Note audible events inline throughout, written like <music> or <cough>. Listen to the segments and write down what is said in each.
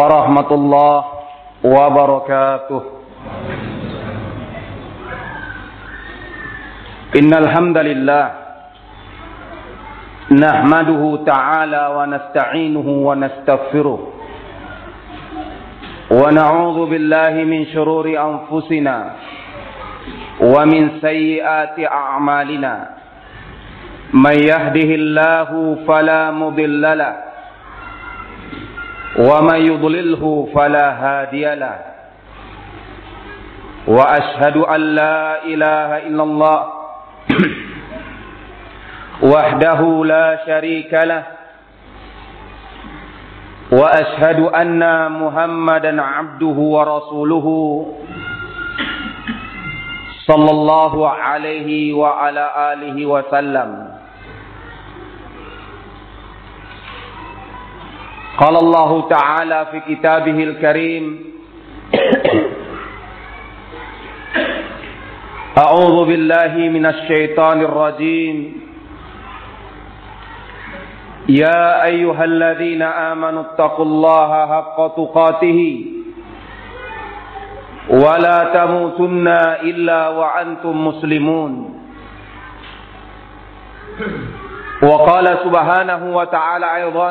ورحمة الله وبركاته. إن الحمد لله نحمده تعالى ونستعينه ونستغفره ونعوذ بالله من شرور أنفسنا ومن سيئات أعمالنا. من يهده الله فلا مضل له ومن يضلله فلا هادي له. وأشهد أن لا إله إلا الله. <clears throat> وحده لا شريك له. وأشهد أن محمدا عبده ورسوله. صلى الله عليه وعلى آله وسلم. قال الله تعالى في كتابه الكريم أعوذ بالله من الشيطان الرجيم. يا أيها الذين آمنوا اتقوا الله حق تقاته ولا تموتن إلا وأنتم مسلمون. وقال سبحانه وتعالى أيضا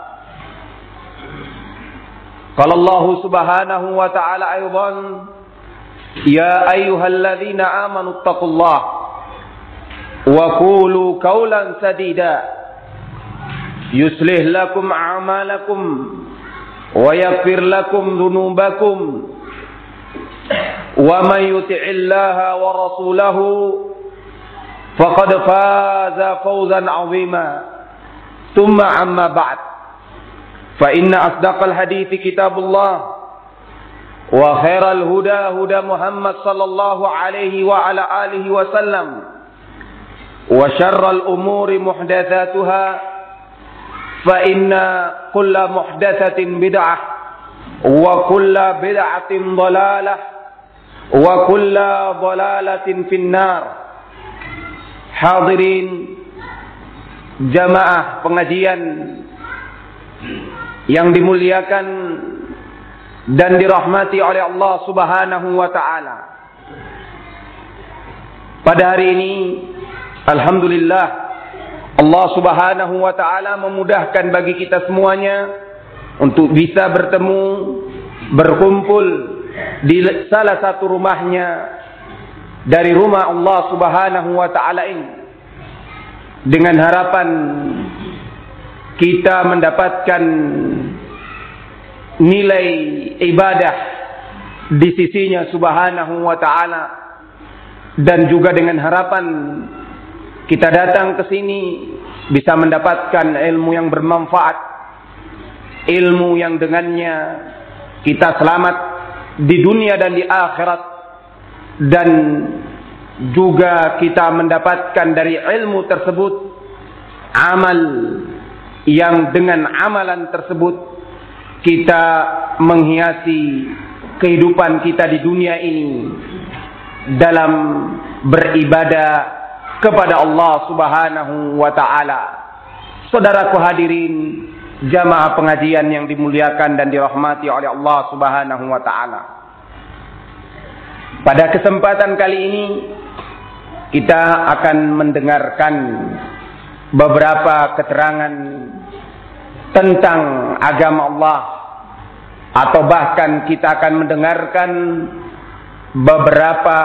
قال الله سبحانه وتعالى أيضا يا أيها الذين آمنوا اتقوا الله وقولوا قولا سديدا. يصلح لكم أعمالكم ويغفر لكم ذنوبكم. ومن يطع الله ورسوله فقد فاز فوزا عظيما. ثم عما بعد. فإن أصدق الحديث كتاب الله وخير الهدى هدى محمد صلى الله عليه وعلى آله وسلم وشر الأمور محدثاتها فإن كل محدثة بدعة وكل بدعة ضلالة وكل ضلالة في النار. Hadirin jamaah pengajian. Yang dimuliakan dan dirahmati oleh Allah Subhanahu wa taala. Pada hari ini alhamdulillah Allah Subhanahu wa taala memudahkan bagi kita semuanya untuk bisa bertemu berkumpul di salah satu rumahnya dari rumah Allah Subhanahu wa taala ini dengan harapan kita mendapatkan nilai ibadah di sisinya Subhanahu wa taala dan juga dengan harapan kita datang ke sini bisa mendapatkan ilmu yang bermanfaat ilmu yang dengannya kita selamat di dunia dan di akhirat dan juga kita mendapatkan dari ilmu tersebut amal yang dengan amalan tersebut kita menghiasi kehidupan kita di dunia ini dalam beribadah kepada Allah Subhanahu wa taala. Saudaraku hadirin jamaah pengajian yang dimuliakan dan dirahmati oleh Allah Subhanahu wa taala. Pada kesempatan kali ini kita akan mendengarkan beberapa keterangan tentang agama Allah atau bahkan kita akan mendengarkan beberapa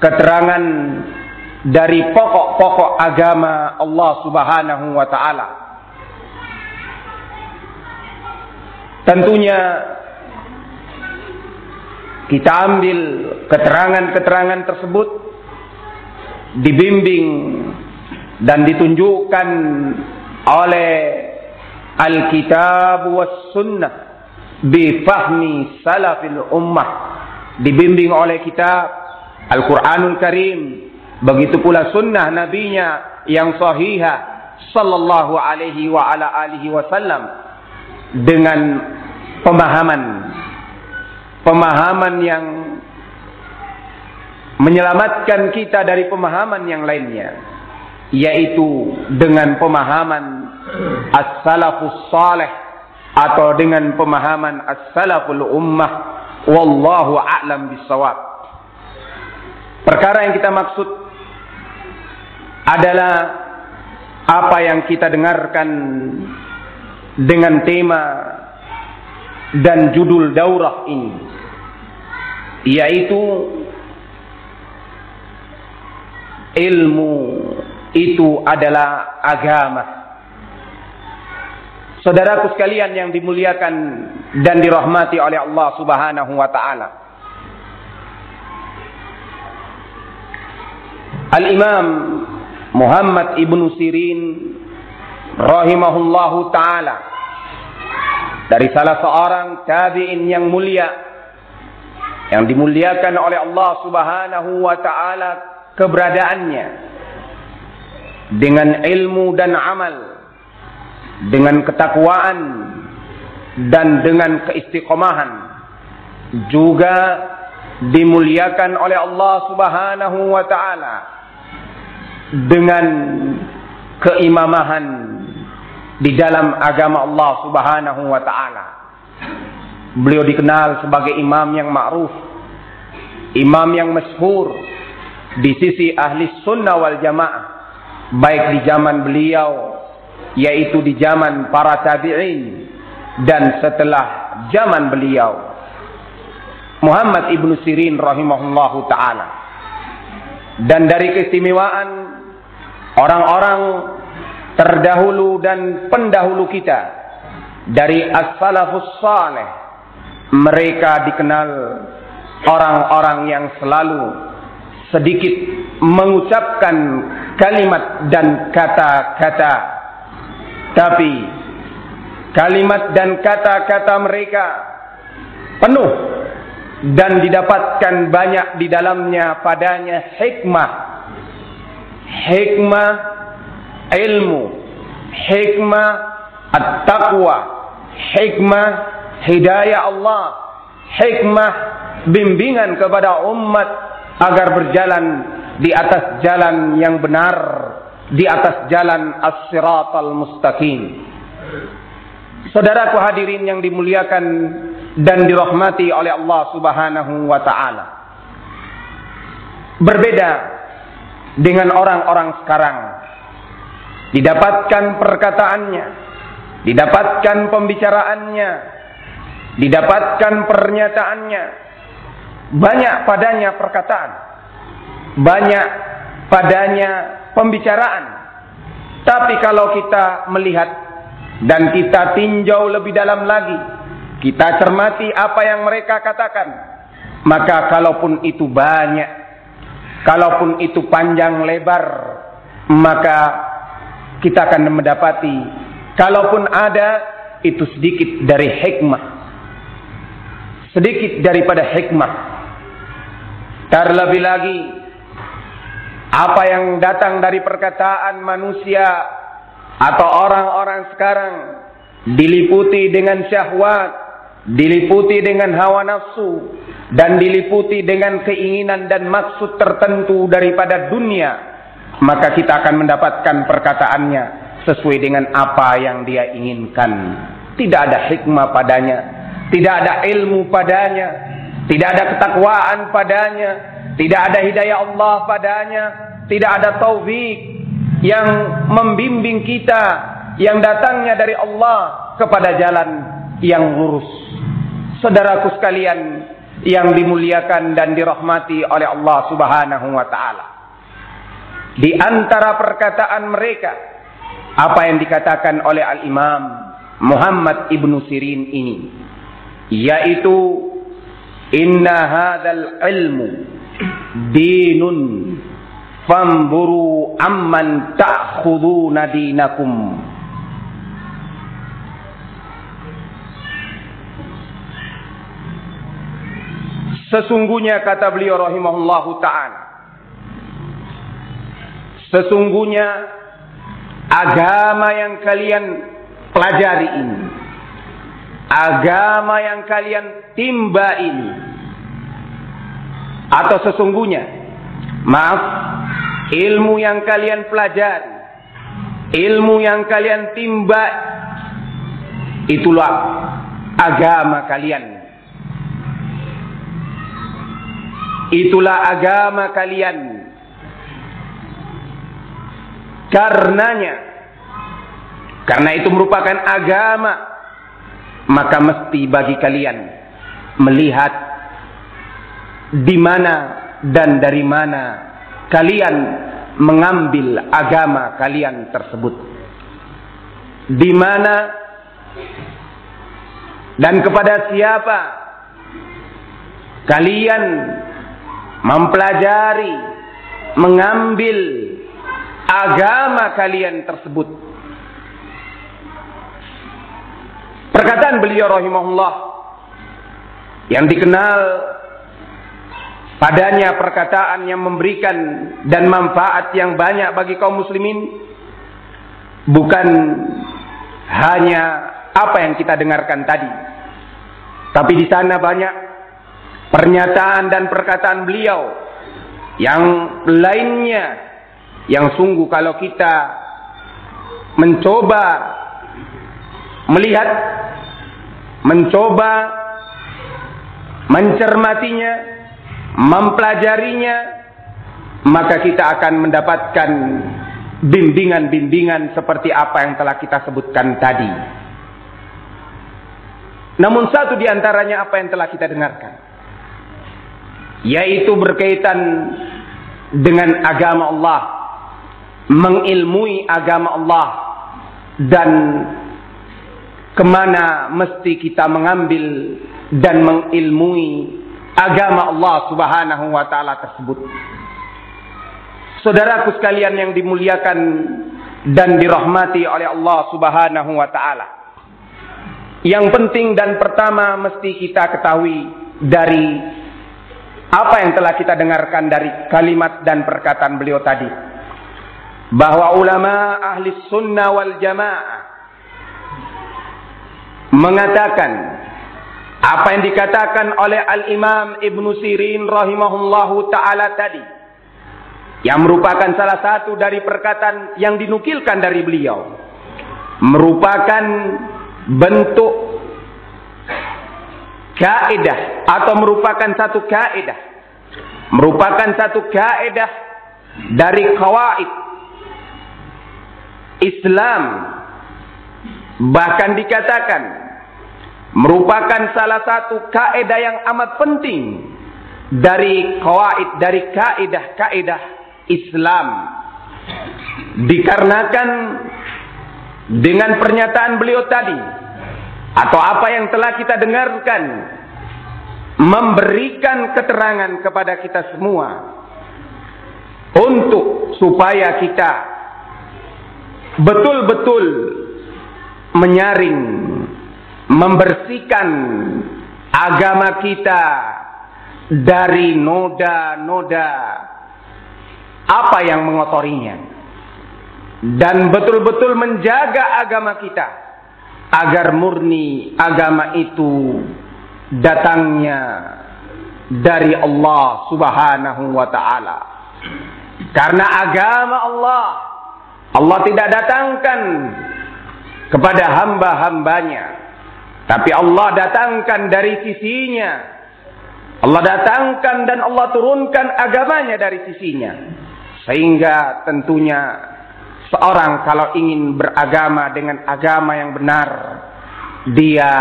keterangan dari pokok-pokok agama Allah Subhanahu wa taala. Tentunya kita ambil keterangan-keterangan tersebut dibimbing dan ditunjukkan oleh Alkitab was Sunnah. Bifahmi salafil ummah. Dibimbing oleh kitab Al-Quranul Karim. Begitu pula sunnah nabinya yang sahihah. Sallallahu alaihi wa ala alihi wasallam. Dengan pemahaman. Pemahaman yang menyelamatkan kita dari pemahaman yang lainnya. Yaitu dengan pemahaman as-salafus salih atau dengan pemahaman as-salaful ummah wallahu a'lam bisawab perkara yang kita maksud adalah apa yang kita dengarkan dengan tema dan judul daurah ini yaitu ilmu itu adalah agama. Saudaraku sekalian yang dimuliakan dan dirahmati oleh Allah Subhanahu wa taala. Al-Imam Muhammad Ibnu Sirin rahimahullahu taala dari salah seorang tabi'in yang mulia yang dimuliakan oleh Allah Subhanahu wa taala keberadaannya dengan ilmu dan amal dengan ketakwaan dan dengan keistiqomahan juga dimuliakan oleh Allah Subhanahu wa taala dengan keimamahan di dalam agama Allah Subhanahu wa taala. Beliau dikenal sebagai imam yang ma'ruf, imam yang masyhur di sisi ahli sunnah wal jamaah baik di zaman beliau yaitu di zaman para tabi'in dan setelah zaman beliau. Muhammad ibnu Sirin rahimahullahu taala. Dan dari keistimewaan orang-orang terdahulu dan pendahulu kita dari as-salafus saleh mereka dikenal orang-orang yang selalu sedikit mengucapkan kalimat dan kata-kata tapi kalimat dan kata-kata mereka penuh dan didapatkan banyak di dalamnya padanya hikmah. Hikmah ilmu hikmah at-taqwa hikmah hidayah Allah hikmah bimbingan kepada umat agar berjalan di atas jalan yang benar, di atas jalan as-siratal mustaqim. Saudaraku hadirin yang dimuliakan dan dirahmati oleh Allah Subhanahu wa taala. Berbeda dengan orang-orang sekarang. Didapatkan perkataannya, didapatkan pembicaraannya, didapatkan pernyataannya, banyak padanya perkataan, banyak padanya pembicaraan. Tapi kalau kita melihat dan kita tinjau lebih dalam lagi, kita cermati apa yang mereka katakan, maka kalaupun itu banyak, kalaupun itu panjang lebar, maka kita akan mendapati kalaupun ada itu sedikit dari hikmah sedikit daripada hikmah Terlebih lagi apa yang datang dari perkataan manusia atau orang-orang sekarang diliputi dengan syahwat, diliputi dengan hawa nafsu dan diliputi dengan keinginan dan maksud tertentu daripada dunia, maka kita akan mendapatkan perkataannya sesuai dengan apa yang dia inginkan. Tidak ada hikmah padanya, tidak ada ilmu padanya, tidak ada ketakwaan padanya, tidak ada hidayah Allah padanya, tidak ada taufik yang membimbing kita yang datangnya dari Allah kepada jalan yang lurus. Saudaraku sekalian yang dimuliakan dan dirahmati oleh Allah Subhanahu wa taala. Di antara perkataan mereka apa yang dikatakan oleh Al-Imam Muhammad Ibnu Sirin ini yaitu Inna hadzal ilmu dinun famburu amman ta'khuduna dinakum Sesungguhnya kata beliau rahimahullahu taala. Sesungguhnya agama yang kalian pelajari ini, agama yang kalian timba ini, atau sesungguhnya, maaf, ilmu yang kalian pelajari, ilmu yang kalian timba, itulah agama kalian. Itulah agama kalian. Karenanya, karena itu merupakan agama, maka mesti bagi kalian melihat di mana dan dari mana kalian mengambil agama kalian tersebut. Di mana dan kepada siapa kalian mempelajari, mengambil agama kalian tersebut. Perkataan beliau rahimahullah yang dikenal padanya perkataan yang memberikan dan manfaat yang banyak bagi kaum muslimin bukan hanya apa yang kita dengarkan tadi. Tapi di sana banyak pernyataan dan perkataan beliau yang lainnya yang sungguh kalau kita mencoba melihat mencoba mencermatinya mempelajarinya maka kita akan mendapatkan bimbingan-bimbingan seperti apa yang telah kita sebutkan tadi namun satu di antaranya apa yang telah kita dengarkan. Yaitu berkaitan dengan agama Allah. Mengilmui agama Allah. Dan ke mana mesti kita mengambil dan mengilmui agama Allah subhanahu wa ta'ala tersebut. Saudaraku sekalian yang dimuliakan dan dirahmati oleh Allah subhanahu wa ta'ala. Yang penting dan pertama mesti kita ketahui dari apa yang telah kita dengarkan dari kalimat dan perkataan beliau tadi. Bahwa ulama ahli sunnah wal jamaah mengatakan apa yang dikatakan oleh Al-Imam Ibn Sirin rahimahullahu ta'ala tadi. Yang merupakan salah satu dari perkataan yang dinukilkan dari beliau. Merupakan bentuk kaidah atau merupakan satu kaidah merupakan satu kaidah dari kawaid Islam bahkan dikatakan merupakan salah satu kaidah yang amat penting dari kawaid dari kaidah-kaidah Islam. Dikarenakan dengan pernyataan beliau tadi atau apa yang telah kita dengarkan memberikan keterangan kepada kita semua untuk supaya kita betul-betul menyaring membersihkan agama kita dari noda-noda apa yang mengotorinya dan betul-betul menjaga agama kita agar murni agama itu datangnya dari Allah Subhanahu wa taala. Karena agama Allah Allah tidak datangkan kepada hamba-hambanya tapi Allah datangkan dari sisinya. Allah datangkan dan Allah turunkan agamanya dari sisinya. Sehingga tentunya Seorang kalau ingin beragama dengan agama yang benar, dia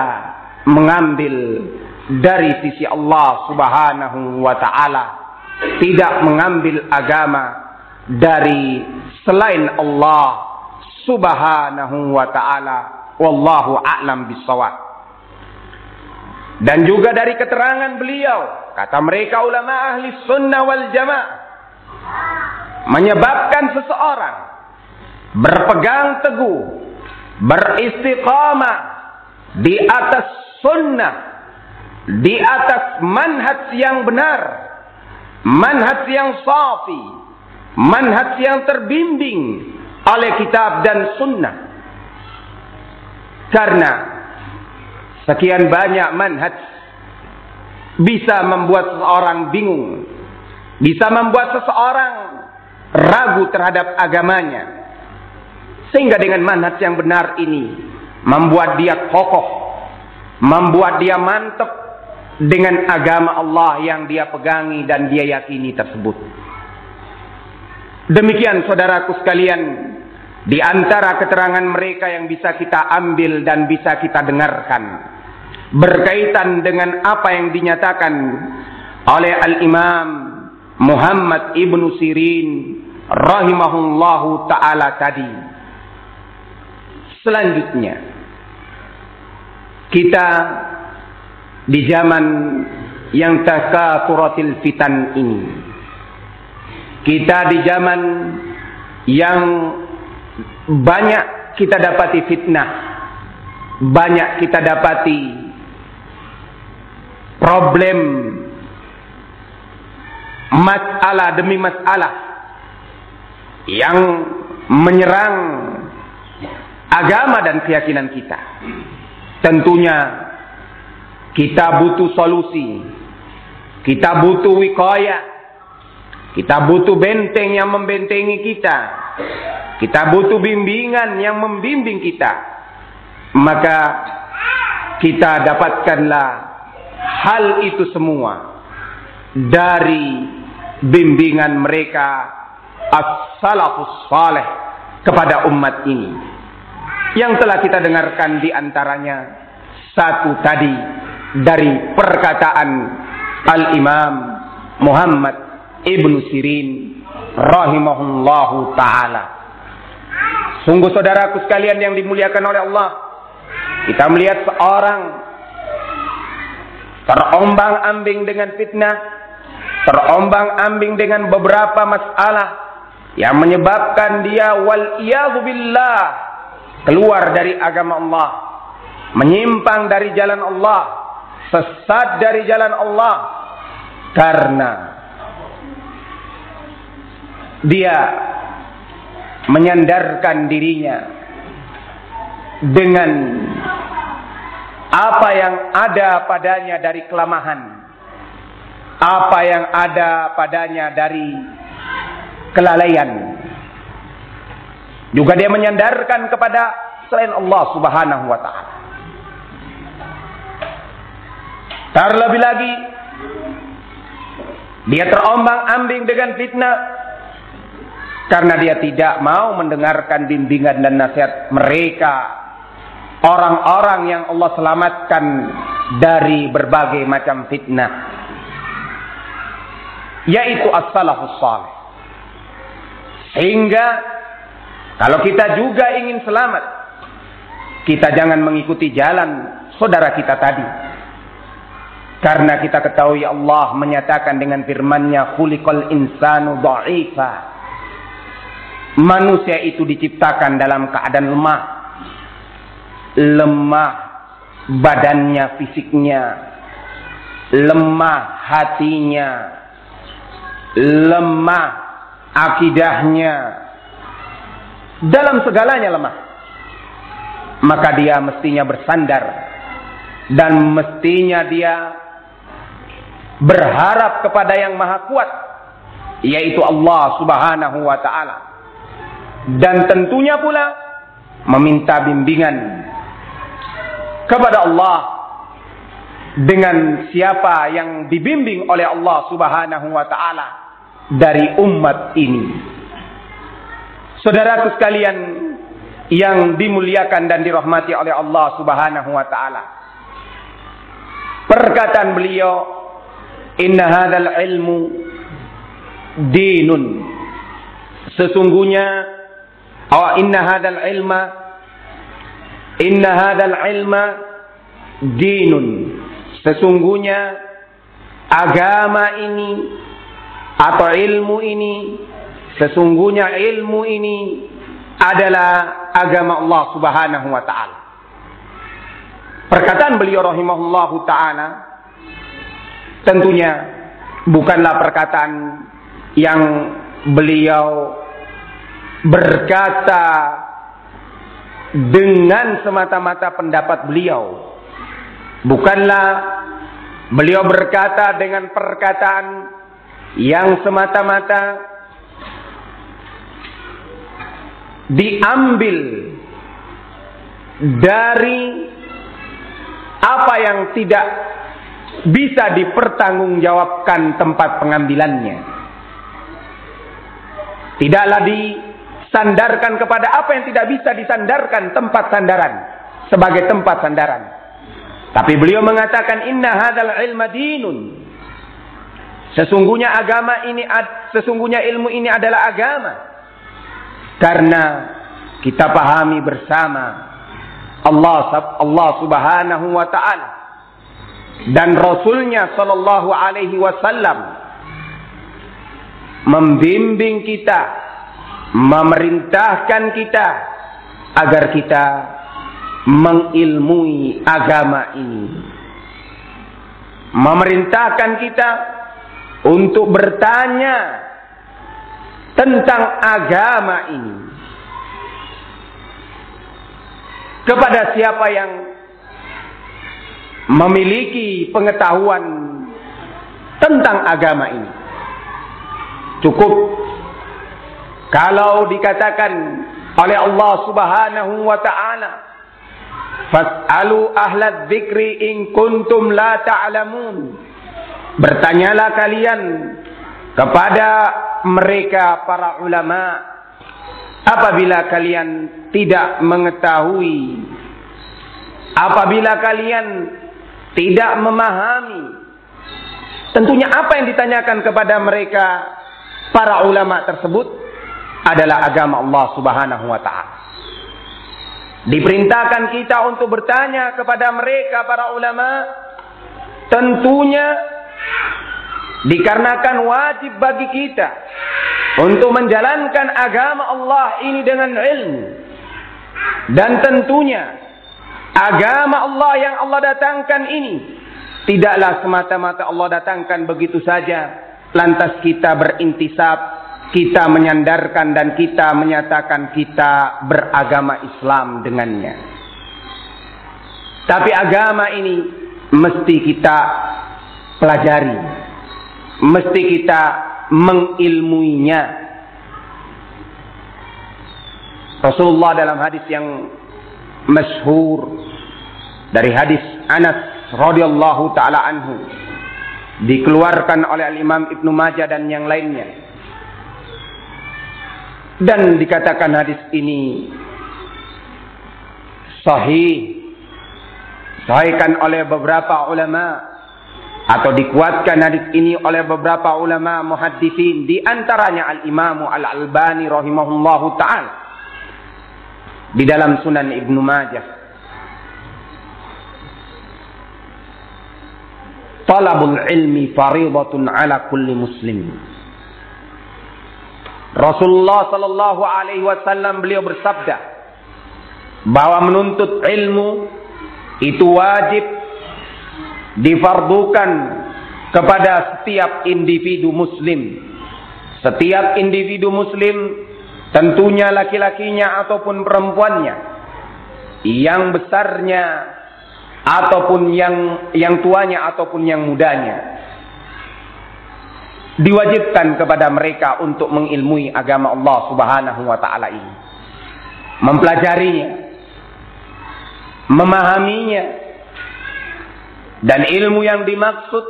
mengambil dari sisi Allah Subhanahu wa taala, tidak mengambil agama dari selain Allah Subhanahu wa taala. Wallahu a'lam bissawab. Dan juga dari keterangan beliau, kata mereka ulama ahli sunnah wal jamaah, menyebabkan seseorang berpegang teguh, beristiqamah di atas sunnah, di atas manhaj yang benar, manhaj yang safi, manhaj yang terbimbing oleh kitab dan sunnah. Karena sekian banyak manhaj bisa membuat seseorang bingung, bisa membuat seseorang ragu terhadap agamanya. Sehingga dengan manhaj yang benar ini membuat dia kokoh, membuat dia mantap dengan agama Allah yang dia pegangi dan dia yakini tersebut. Demikian saudaraku sekalian, di antara keterangan mereka yang bisa kita ambil dan bisa kita dengarkan berkaitan dengan apa yang dinyatakan oleh Al-Imam Muhammad Ibnu Sirin rahimahullahu taala tadi. Selanjutnya kita di zaman yang takaturatil fitan ini. Kita di zaman yang banyak kita dapati fitnah, banyak kita dapati problem masalah demi masalah yang menyerang agama dan keyakinan kita. Tentunya kita butuh solusi. Kita butuh wikaya. Kita butuh benteng yang membentengi kita. Kita butuh bimbingan yang membimbing kita. Maka kita dapatkanlah hal itu semua dari bimbingan mereka as-salafus saleh kepada umat ini. Yang telah kita dengarkan di antaranya satu tadi dari perkataan Al-Imam Muhammad Ibnu Sirin rahimahullahu taala. Sungguh saudaraku sekalian yang dimuliakan oleh Allah. Kita melihat seorang terombang-ambing dengan fitnah, terombang-ambing dengan beberapa masalah yang menyebabkan dia wal billah keluar dari agama Allah, menyimpang dari jalan Allah, sesat dari jalan Allah. Karena dia menyandarkan dirinya dengan apa yang ada padanya dari kelemahan, apa yang ada padanya dari kelalaian. Juga dia menyandarkan kepada selain Allah Subhanahu wa taala. Terlebih lagi dia terombang-ambing dengan fitnah karena dia tidak mau mendengarkan bimbingan dan nasihat mereka orang-orang yang Allah selamatkan dari berbagai macam fitnah yaitu as-salafus salih. Sehingga kalau kita juga ingin selamat kita jangan mengikuti jalan saudara kita tadi. Karena kita ketahui Allah menyatakan dengan firman-Nya khuliqal insanu dha'ifa. Manusia itu diciptakan dalam keadaan lemah. Lemah badannya, fisiknya. Lemah hatinya. Lemah akidahnya. Dalam segalanya lemah. Maka dia mestinya bersandar. Dan mestinya dia berharap kepada yang maha kuat. Yaitu Allah subhanahu wa ta'ala dan tentunya pula meminta bimbingan kepada Allah dengan siapa yang dibimbing oleh Allah Subhanahu wa taala dari umat ini. Saudaraku sekalian yang dimuliakan dan dirahmati oleh Allah Subhanahu wa taala. Perkataan beliau, "Inna hadzal ilmu dinun." Sesungguhnya Oh inna hadal ilma inna hadal ilma dinun. Sesungguhnya agama ini atau ilmu ini sesungguhnya ilmu ini adalah agama Allah Subhanahu wa taala. Perkataan beliau rahimahullahu taala tentunya bukanlah perkataan yang beliau berkata dengan semata-mata pendapat beliau. Bukanlah beliau berkata dengan perkataan yang semata-mata diambil dari apa yang tidak bisa dipertanggungjawabkan tempat pengambilannya. Tidaklah disandarkan kepada apa yang tidak bisa disandarkan tempat sandaran sebagai tempat sandaran. Tapi beliau mengatakan inna hadzal ilma dinun. Sesungguhnya agama ini sesungguhnya ilmu ini adalah agama. Karena kita pahami bersama Allah Allah Subhanahu wa taala dan Rasulnya Sallallahu Alaihi Wasallam membimbing kita, memerintahkan kita agar kita mengilmui agama ini. Memerintahkan kita untuk bertanya tentang agama ini. Kepada siapa yang memiliki pengetahuan tentang agama ini. Cukup kalau dikatakan oleh Allah Subhanahu wa taala Fas'alu ahla dzikri in kuntum la ta'lamun. Bertanyalah kalian kepada mereka para ulama apabila kalian tidak mengetahui apabila kalian tidak memahami tentunya apa yang ditanyakan kepada mereka para ulama tersebut adalah agama Allah Subhanahu wa taala. Diperintahkan kita untuk bertanya kepada mereka para ulama tentunya dikarenakan wajib bagi kita untuk menjalankan agama Allah ini dengan ilmu dan tentunya Agama Allah yang Allah datangkan ini tidaklah semata-mata Allah datangkan begitu saja lantas kita berintisab, kita menyandarkan dan kita menyatakan kita beragama Islam dengannya. Tapi agama ini mesti kita pelajari, mesti kita mengilmuinya. Rasulullah dalam hadis yang masyhur dari hadis Anas radhiyallahu taala anhu dikeluarkan oleh Imam Ibnu Majah dan yang lainnya dan dikatakan hadis ini sahih sahihkan oleh beberapa ulama atau dikuatkan hadis ini oleh beberapa ulama muhaddisin di antaranya Al Imam Al Albani rahimahullahu taala di dalam Sunan Ibnu Majah talabul ilmi faridatun ala kulli muslim. Rasulullah sallallahu alaihi wasallam beliau bersabda bahwa menuntut ilmu itu wajib difardukan kepada setiap individu muslim. Setiap individu muslim tentunya laki-lakinya ataupun perempuannya yang besarnya ataupun yang yang tuanya ataupun yang mudanya diwajibkan kepada mereka untuk mengilmui agama Allah Subhanahu wa taala ini. Mempelajarinya. Memahaminya. Dan ilmu yang dimaksud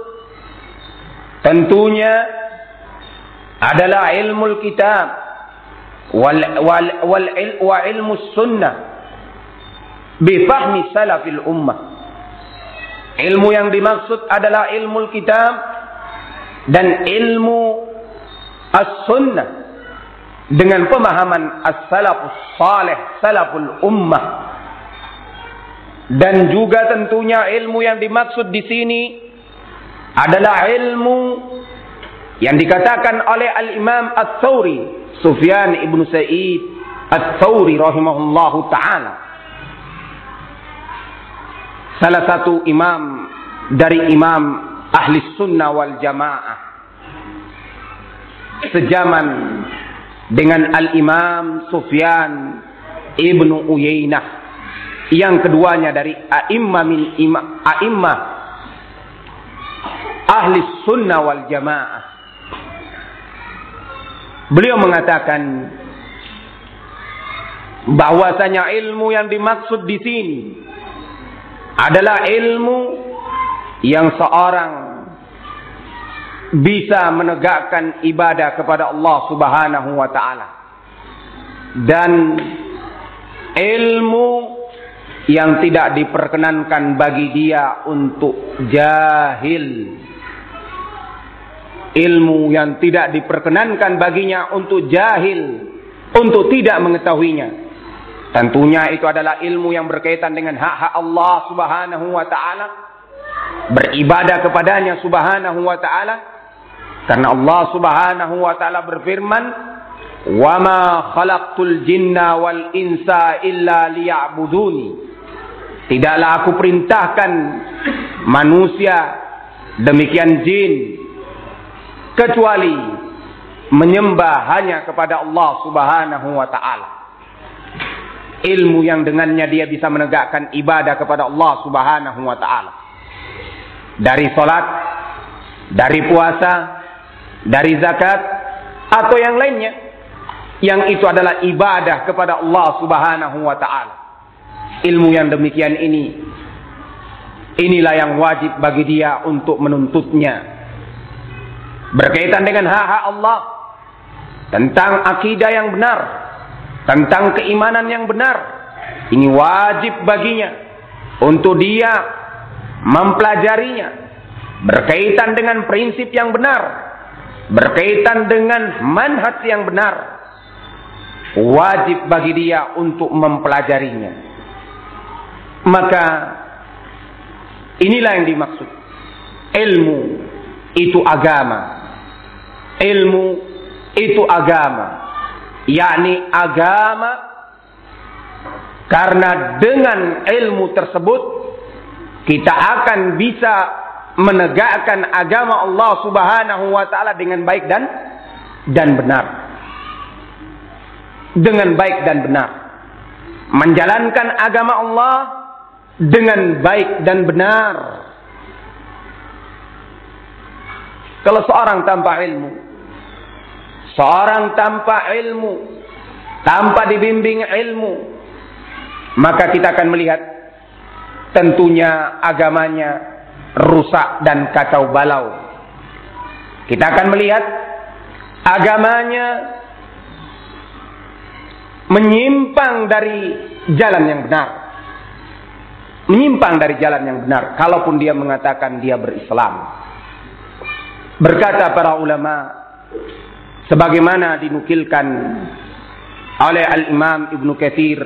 tentunya adalah ilmu kitab wal wal wal wa ilmu sunnah bifahmi salafil ummah. Ilmu yang dimaksud adalah ilmu kitab dan ilmu as-sunnah dengan pemahaman as-salafus salih, salaful ummah. Dan juga tentunya ilmu yang dimaksud di sini adalah ilmu yang dikatakan oleh Al-Imam Ats-Tsauri, Sufyan ibnu Sa'id Ats-Tsauri rahimahullahu taala salah satu imam dari imam ahli sunnah wal jamaah. Sejaman dengan al-imam Sufyan ibnu Uyainah. Yang keduanya dari a'immah min ahli sunnah wal jamaah. Beliau mengatakan bahwasanya ilmu yang dimaksud di sini adalah ilmu yang seorang bisa menegakkan ibadah kepada Allah Subhanahu wa taala dan ilmu yang tidak diperkenankan bagi dia untuk jahil ilmu yang tidak diperkenankan baginya untuk jahil untuk tidak mengetahuinya Tentunya itu adalah ilmu yang berkaitan dengan hak-hak Allah Subhanahu wa taala. Beribadah kepadanya Subhanahu wa taala. Karena Allah Subhanahu wa taala berfirman, "Wa ma khalaqtul jinna wal insa illa liya'buduni." Tidaklah aku perintahkan manusia demikian jin kecuali menyembah hanya kepada Allah Subhanahu wa taala ilmu yang dengannya dia bisa menegakkan ibadah kepada Allah Subhanahu wa taala. Dari salat, dari puasa, dari zakat atau yang lainnya yang itu adalah ibadah kepada Allah Subhanahu wa taala. Ilmu yang demikian ini inilah yang wajib bagi dia untuk menuntutnya. Berkaitan dengan hak-hak Allah tentang akidah yang benar, tentang keimanan yang benar. Ini wajib baginya untuk dia mempelajarinya berkaitan dengan prinsip yang benar, berkaitan dengan manhaj yang benar. Wajib bagi dia untuk mempelajarinya. Maka inilah yang dimaksud. Ilmu itu agama. Ilmu itu agama yakni agama karena dengan ilmu tersebut kita akan bisa menegakkan agama Allah Subhanahu wa taala dengan baik dan dan benar. Dengan baik dan benar. Menjalankan agama Allah dengan baik dan benar. Kalau seorang tanpa ilmu Seorang tanpa ilmu, tanpa dibimbing ilmu, maka kita akan melihat tentunya agamanya rusak dan kacau balau. Kita akan melihat agamanya menyimpang dari jalan yang benar. Menyimpang dari jalan yang benar. Kalaupun dia mengatakan dia berislam. Berkata para ulama, sebagaimana dinukilkan oleh Al-Imam Ibnu Katsir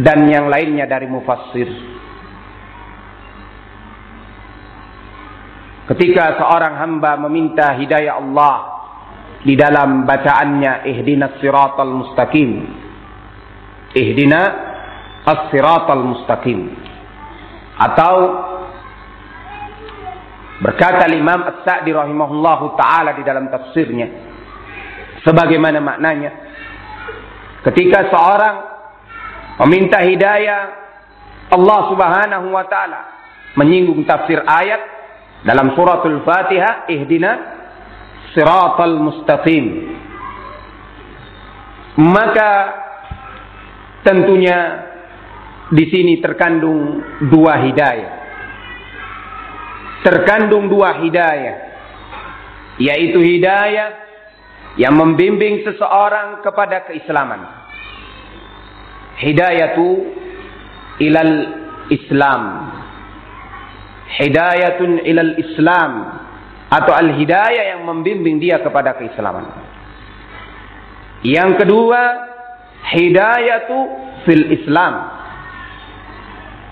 dan yang lainnya dari mufassir. Ketika seorang hamba meminta hidayah Allah di dalam bacaannya ihdinas siratal mustaqim. Ihdina as-siratal mustaqim. Atau berkata Imam As-Sa'di rahimahullahu taala di dalam tafsirnya Sebagaimana maknanya. Ketika seorang meminta hidayah Allah Subhanahu wa taala menyinggung tafsir ayat dalam suratul Fatihah ihdina siratal mustaqim. Maka tentunya di sini terkandung dua hidayah. Terkandung dua hidayah yaitu hidayah yang membimbing seseorang kepada keislaman. Hidayatu ilal Islam. Hidayatun ilal Islam atau al-hidayah yang membimbing dia kepada keislaman. Yang kedua, hidayatu fil Islam.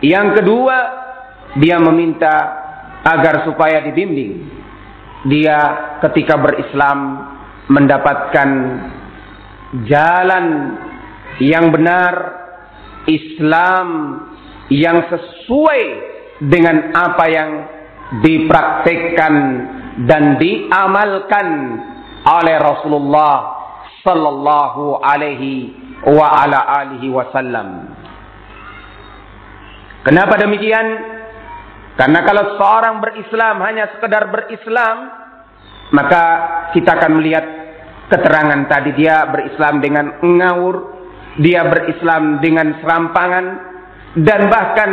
Yang kedua, dia meminta agar supaya dibimbing dia ketika berislam mendapatkan jalan yang benar Islam yang sesuai dengan apa yang dipraktikkan dan diamalkan oleh Rasulullah sallallahu alaihi wa ala alihi wasallam. Kenapa demikian? Karena kalau seorang berislam hanya sekedar berislam, maka kita akan melihat keterangan tadi dia berislam dengan ngawur, dia berislam dengan serampangan, dan bahkan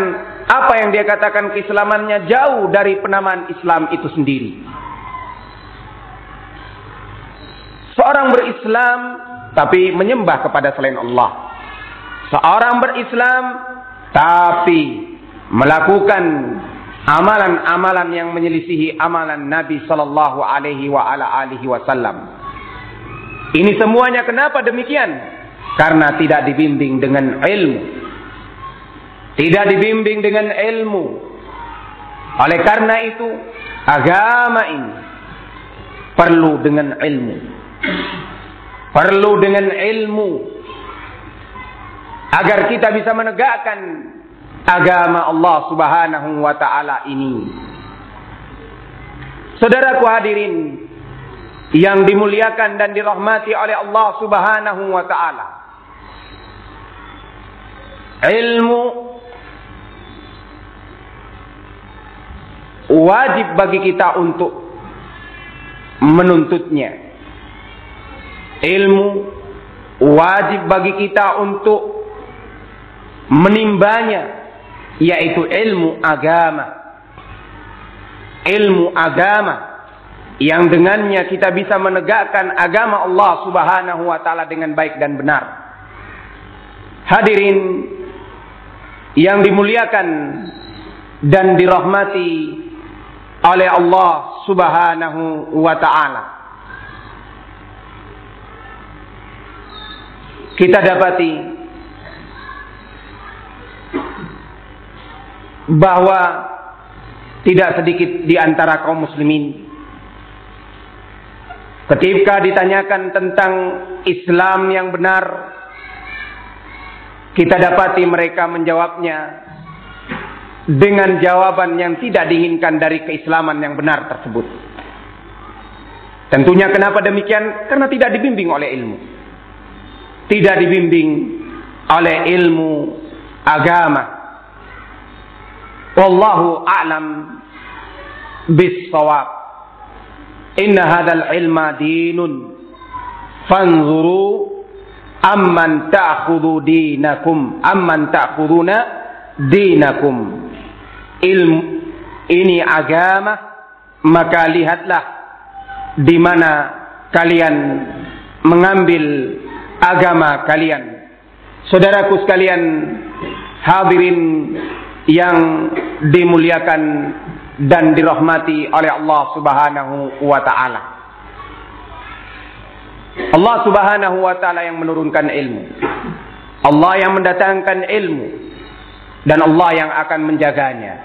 apa yang dia katakan keislamannya jauh dari penamaan Islam itu sendiri. Seorang berislam tapi menyembah kepada selain Allah. Seorang berislam tapi melakukan amalan-amalan yang menyelisihi amalan Nabi sallallahu alaihi wa ala alihi wasallam. Ini semuanya kenapa demikian? Karena tidak dibimbing dengan ilmu. Tidak dibimbing dengan ilmu. Oleh karena itu, agama ini perlu dengan ilmu. Perlu dengan ilmu agar kita bisa menegakkan agama Allah Subhanahu wa taala ini. Saudaraku hadirin yang dimuliakan dan dirahmati oleh Allah Subhanahu wa taala. Ilmu wajib bagi kita untuk menuntutnya. Ilmu wajib bagi kita untuk menimbanya yaitu ilmu agama. Ilmu agama yang dengannya kita bisa menegakkan agama Allah Subhanahu wa taala dengan baik dan benar. Hadirin yang dimuliakan dan dirahmati oleh Allah Subhanahu wa taala. Kita dapati bahwa tidak sedikit di antara kaum muslimin ketika ditanyakan tentang Islam yang benar kita dapati mereka menjawabnya dengan jawaban yang tidak diinginkan dari keislaman yang benar tersebut. Tentunya kenapa demikian? Karena tidak dibimbing oleh ilmu. Tidak dibimbing oleh ilmu agama Wallahu a'lam bis-shawab. Inna hadzal ilma dinun. Fanzuru amman ta'khudhu dinakum amman ta'khuduna dinakum. Ilmu ini agama maka lihatlah di mana kalian mengambil agama kalian. Saudaraku sekalian hadirin yang dimuliakan dan dirahmati oleh Allah Subhanahu wa taala. Allah Subhanahu wa taala yang menurunkan ilmu. Allah yang mendatangkan ilmu dan Allah yang akan menjaganya.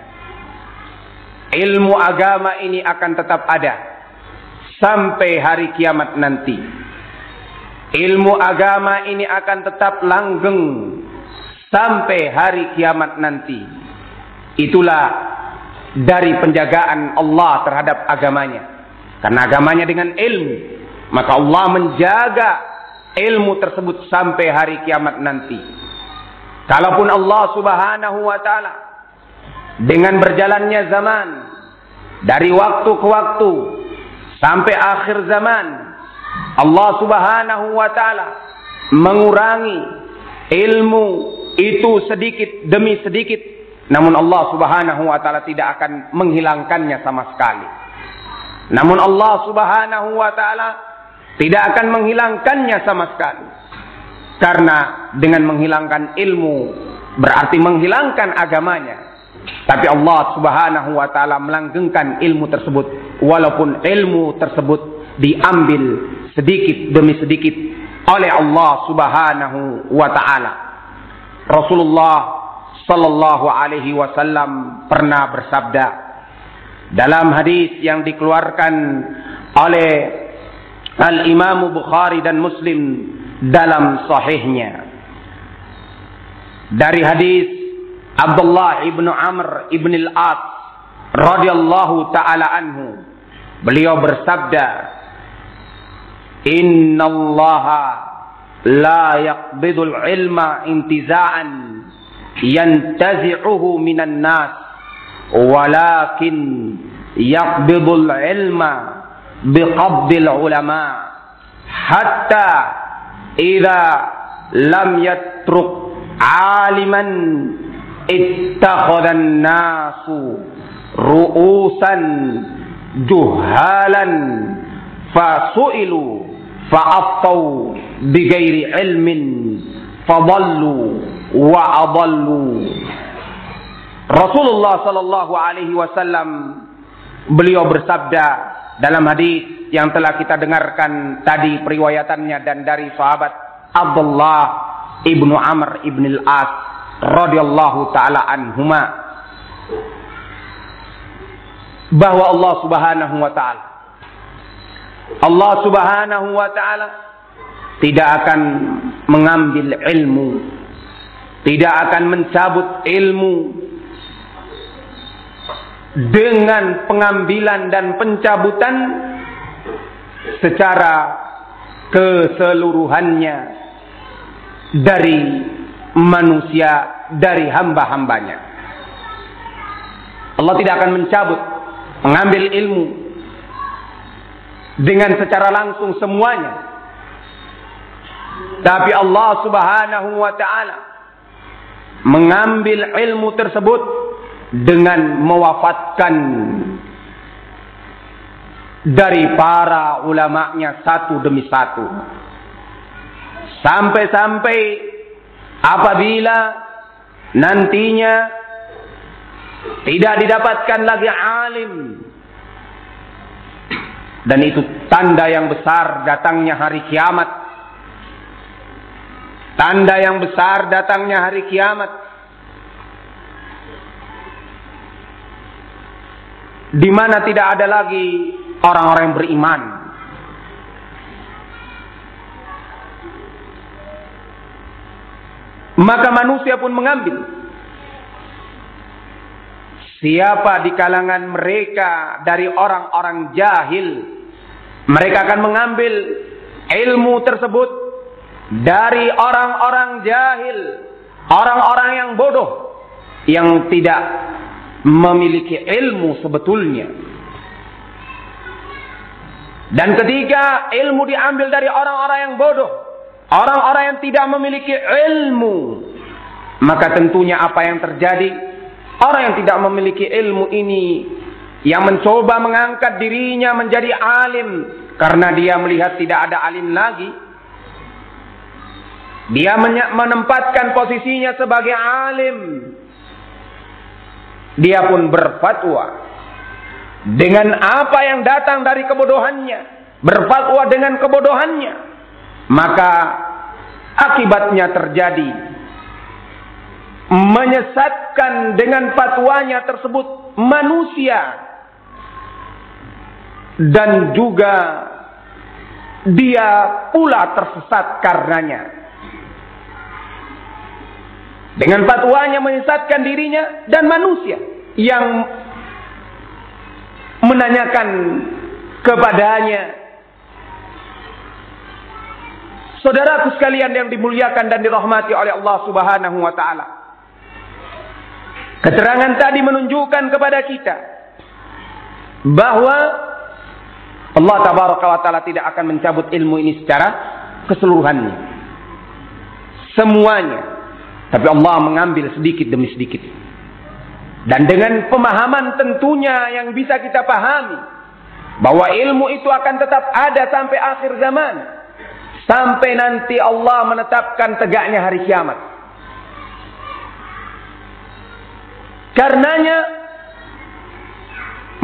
Ilmu agama ini akan tetap ada sampai hari kiamat nanti. Ilmu agama ini akan tetap langgeng sampai hari kiamat nanti. Itulah dari penjagaan Allah terhadap agamanya. Karena agamanya dengan ilmu. Maka Allah menjaga ilmu tersebut sampai hari kiamat nanti. Kalaupun Allah subhanahu wa ta'ala dengan berjalannya zaman dari waktu ke waktu sampai akhir zaman Allah subhanahu wa ta'ala mengurangi ilmu itu sedikit demi sedikit namun Allah subhanahu wa ta'ala tidak akan menghilangkannya sama sekali. Namun Allah subhanahu wa ta'ala tidak akan menghilangkannya sama sekali. Karena dengan menghilangkan ilmu berarti menghilangkan agamanya. Tapi Allah subhanahu wa ta'ala melanggengkan ilmu tersebut. Walaupun ilmu tersebut diambil sedikit demi sedikit oleh Allah subhanahu wa ta'ala. Rasulullah sallallahu alaihi wasallam pernah bersabda dalam hadis yang dikeluarkan oleh Al Imam Bukhari dan Muslim dalam sahihnya. Dari hadis Abdullah ibnu Amr ibn al-As radhiyallahu taala anhu. Beliau bersabda innallaha la yaqbidul ilma intiza'an yantazi'uhu minan nas walakin yaqbidul ilma biqabdil ulama hatta idza lam yatruk aliman ittakhadhan nasu ru'usan juhalan fasu'ilu fa'aftau bighairi ilmin fadallu wa adallu. Rasulullah sallallahu alaihi wasallam beliau bersabda dalam hadis yang telah kita dengarkan tadi periwayatannya dan dari sahabat Abdullah ibnu Amr ibn al-As radhiyallahu taala anhuma. Bahwa Allah Subhanahu wa taala Allah Subhanahu wa taala tidak akan mengambil ilmu tidak akan mencabut ilmu dengan pengambilan dan pencabutan secara keseluruhannya dari manusia dari hamba-hambanya. Allah tidak akan mencabut, mengambil ilmu dengan secara langsung semuanya. Tapi Allah Subhanahu wa taala mengambil ilmu tersebut dengan mewafatkan dari para ulamanya satu demi satu. Sampai-sampai apabila nantinya tidak didapatkan lagi alim. Dan itu tanda yang besar datangnya hari kiamat. Tanda yang besar datangnya hari kiamat di mana tidak ada lagi orang-orang yang beriman. Maka manusia pun mengambil. Siapa di kalangan mereka dari orang-orang jahil mereka akan mengambil ilmu tersebut dari orang-orang jahil orang-orang yang bodoh yang tidak memiliki ilmu sebetulnya dan ketika ilmu diambil dari orang-orang yang bodoh Orang-orang yang tidak memiliki ilmu. Maka tentunya apa yang terjadi? Orang yang tidak memiliki ilmu ini. Yang mencoba mengangkat dirinya menjadi alim. Karena dia melihat tidak ada alim lagi. Dia menempatkan posisinya sebagai alim. Dia pun berfatwa. Dengan apa yang datang dari kebodohannya. Berfatwa dengan kebodohannya maka akibatnya terjadi menyesatkan dengan fatwanya tersebut manusia dan juga dia pula tersesat karenanya dengan fatwanya menyesatkan dirinya dan manusia yang menanyakan kepadanya Saudaraku sekalian yang dimuliakan dan dirahmati oleh Allah Subhanahu wa taala. Keterangan tadi menunjukkan kepada kita bahwa Allah tabaraka wa taala tidak akan mencabut ilmu ini secara keseluruhannya. Semuanya. Tapi Allah mengambil sedikit demi sedikit. Dan dengan pemahaman tentunya yang bisa kita pahami bahwa ilmu itu akan tetap ada sampai akhir zaman Sampai nanti Allah menetapkan tegaknya hari kiamat. Karenanya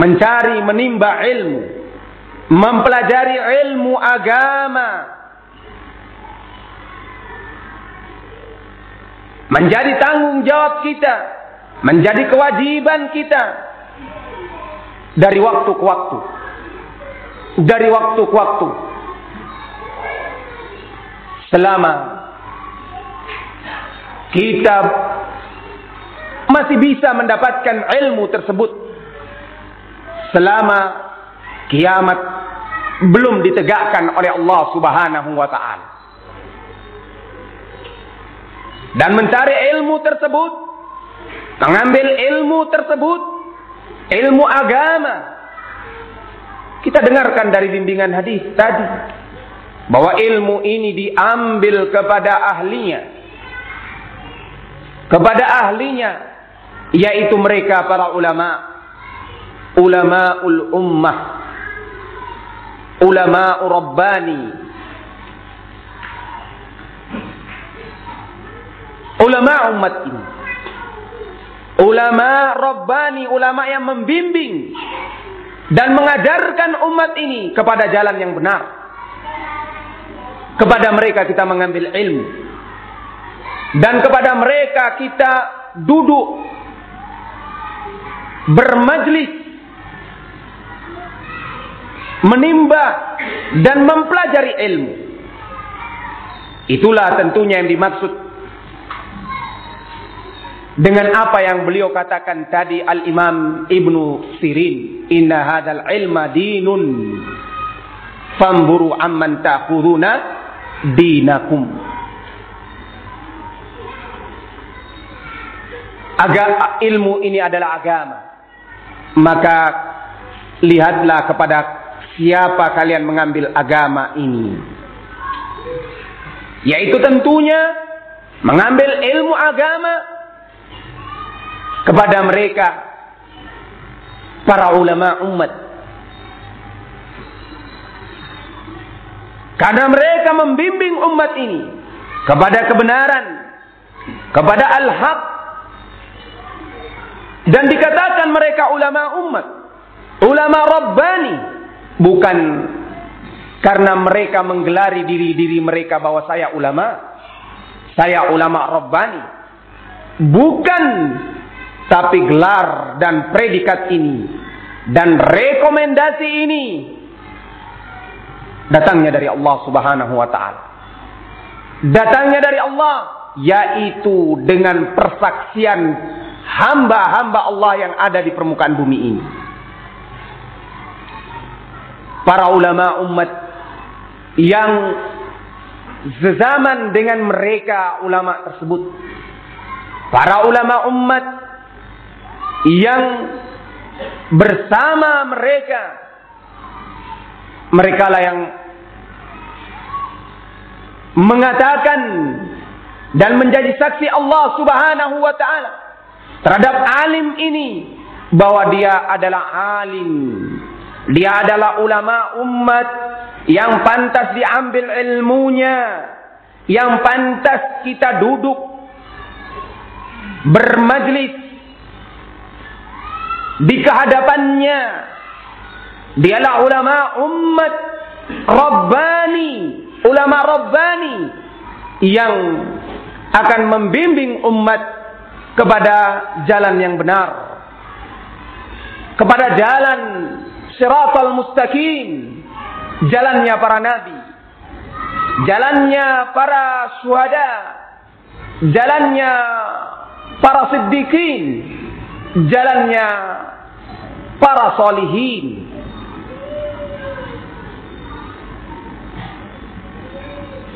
mencari menimba ilmu, mempelajari ilmu agama menjadi tanggung jawab kita, menjadi kewajiban kita dari waktu ke waktu. Dari waktu ke waktu selama kita masih bisa mendapatkan ilmu tersebut selama kiamat belum ditegakkan oleh Allah Subhanahu wa taala. Dan mencari ilmu tersebut, mengambil ilmu tersebut, ilmu agama. Kita dengarkan dari bimbingan hadis tadi bahwa ilmu ini diambil kepada ahlinya. Kepada ahlinya yaitu mereka para ulama ulamaul ummah ulama rabbani ulama umat ini. Ulama rabbani ulama yang membimbing dan mengajarkan umat ini kepada jalan yang benar. Kepada mereka kita mengambil ilmu. Dan kepada mereka kita duduk bermajlis menimba dan mempelajari ilmu. Itulah tentunya yang dimaksud dengan apa yang beliau katakan tadi Al-Imam Ibnu Sirin, "Inna hadzal ilma dinun." Famburu amman ta'khuduna dinakum. Agak ilmu ini adalah agama. Maka lihatlah kepada siapa kalian mengambil agama ini. Yaitu tentunya mengambil ilmu agama kepada mereka para ulama umat. Karena mereka membimbing umat ini kepada kebenaran, kepada al-haq. Dan dikatakan mereka ulama umat, ulama rabbani, Bukan karena mereka menggelari diri-diri mereka bahwa saya ulama. Saya ulama Rabbani. Bukan. Tapi gelar dan predikat ini. Dan rekomendasi ini. Datangnya dari Allah subhanahu wa ta'ala. Datangnya dari Allah. Yaitu dengan persaksian hamba-hamba Allah yang ada di permukaan bumi ini para ulama umat yang sezaman dengan mereka ulama tersebut. Para ulama umat yang bersama mereka. Mereka lah yang mengatakan dan menjadi saksi Allah Subhanahu wa taala terhadap alim ini bahwa dia adalah alim. Dia adalah ulama umat yang pantas diambil ilmunya, yang pantas kita duduk bermajlis di kehadapannya. Dialah ulama umat Rabbani, ulama Rabbani. Yang akan membimbing umat kepada jalan yang benar. Kepada jalan siratal mustaqim. Jalannya para nabi. Jalannya para syuhada jalannya para siddiqin jalannya para solihin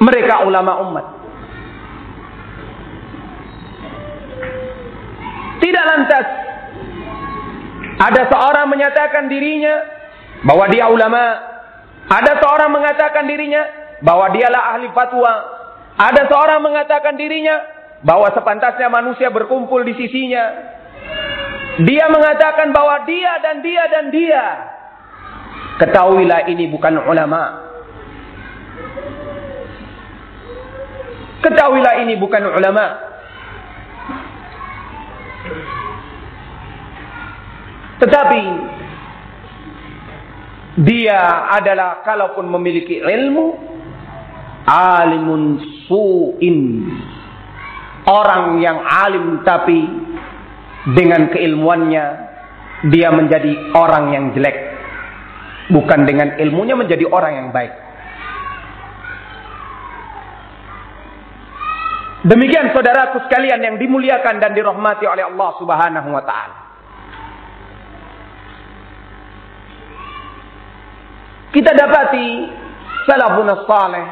mereka ulama umat tidak lantas ada seorang menyatakan dirinya bahwa dia ulama. Ada seorang mengatakan dirinya bahwa dialah ahli fatwa. Ada seorang mengatakan dirinya bahwa sepantasnya manusia berkumpul di sisinya. Dia mengatakan bahwa dia dan dia dan dia. Ketahuilah ini bukan ulama. Ketahuilah ini bukan ulama. Tetapi dia adalah kalaupun memiliki ilmu alimun su'in orang yang alim tapi dengan keilmuannya dia menjadi orang yang jelek. Bukan dengan ilmunya menjadi orang yang baik. Demikian saudaraku sekalian yang dimuliakan dan dirahmati oleh Allah Subhanahu wa taala. Kita dapati salafun saleh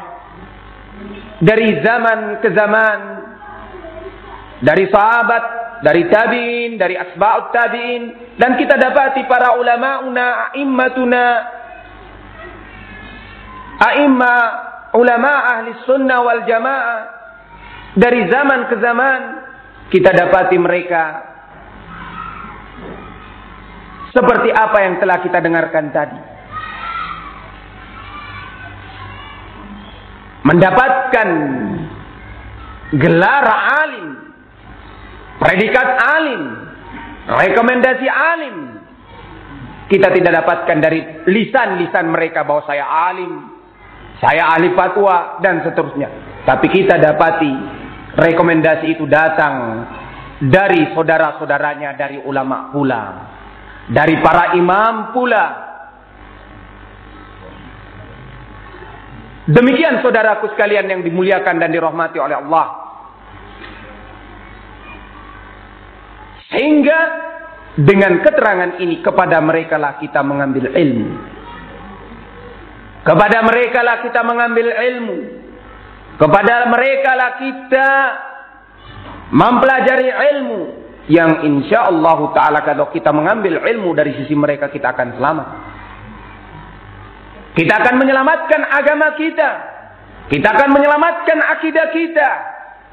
dari zaman ke zaman dari sahabat, dari tabi'in, dari asba'ut tabi'in dan kita dapati para ulama-una, a'immatuna a'imma ulama ahli sunnah wal jamaah dari zaman ke zaman kita dapati mereka seperti apa yang telah kita dengarkan tadi. Mendapatkan gelar alim, predikat alim, rekomendasi alim. Kita tidak dapatkan dari lisan-lisan mereka bahwa saya alim, saya ahli fatwa dan seterusnya. Tapi kita dapati rekomendasi itu datang dari saudara-saudaranya dari ulama pula, dari para imam pula. Demikian saudaraku sekalian yang dimuliakan dan dirahmati oleh Allah. Sehingga dengan keterangan ini kepada mereka lah kita mengambil ilmu. Kepada mereka lah kita mengambil ilmu. Kepada mereka lah kita mempelajari ilmu. Yang insya Allah Ta'ala kalau kita mengambil ilmu dari sisi mereka kita akan selamat. Kita akan menyelamatkan agama kita. Kita akan menyelamatkan akidah kita.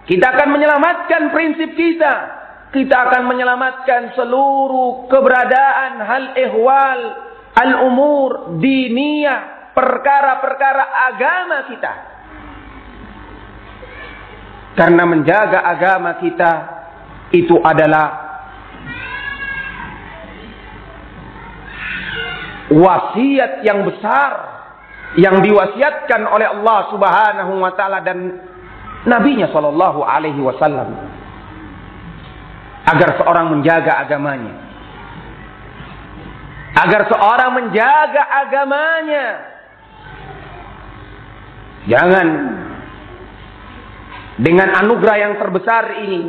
Kita akan menyelamatkan prinsip kita. Kita akan menyelamatkan seluruh keberadaan hal ihwal al-umur diniyah perkara-perkara agama kita. Karena menjaga agama kita itu adalah wasiat yang besar yang diwasiatkan oleh Allah Subhanahu wa taala dan nabinya sallallahu alaihi wasallam agar seorang menjaga agamanya. Agar seorang menjaga agamanya. Jangan dengan anugerah yang terbesar ini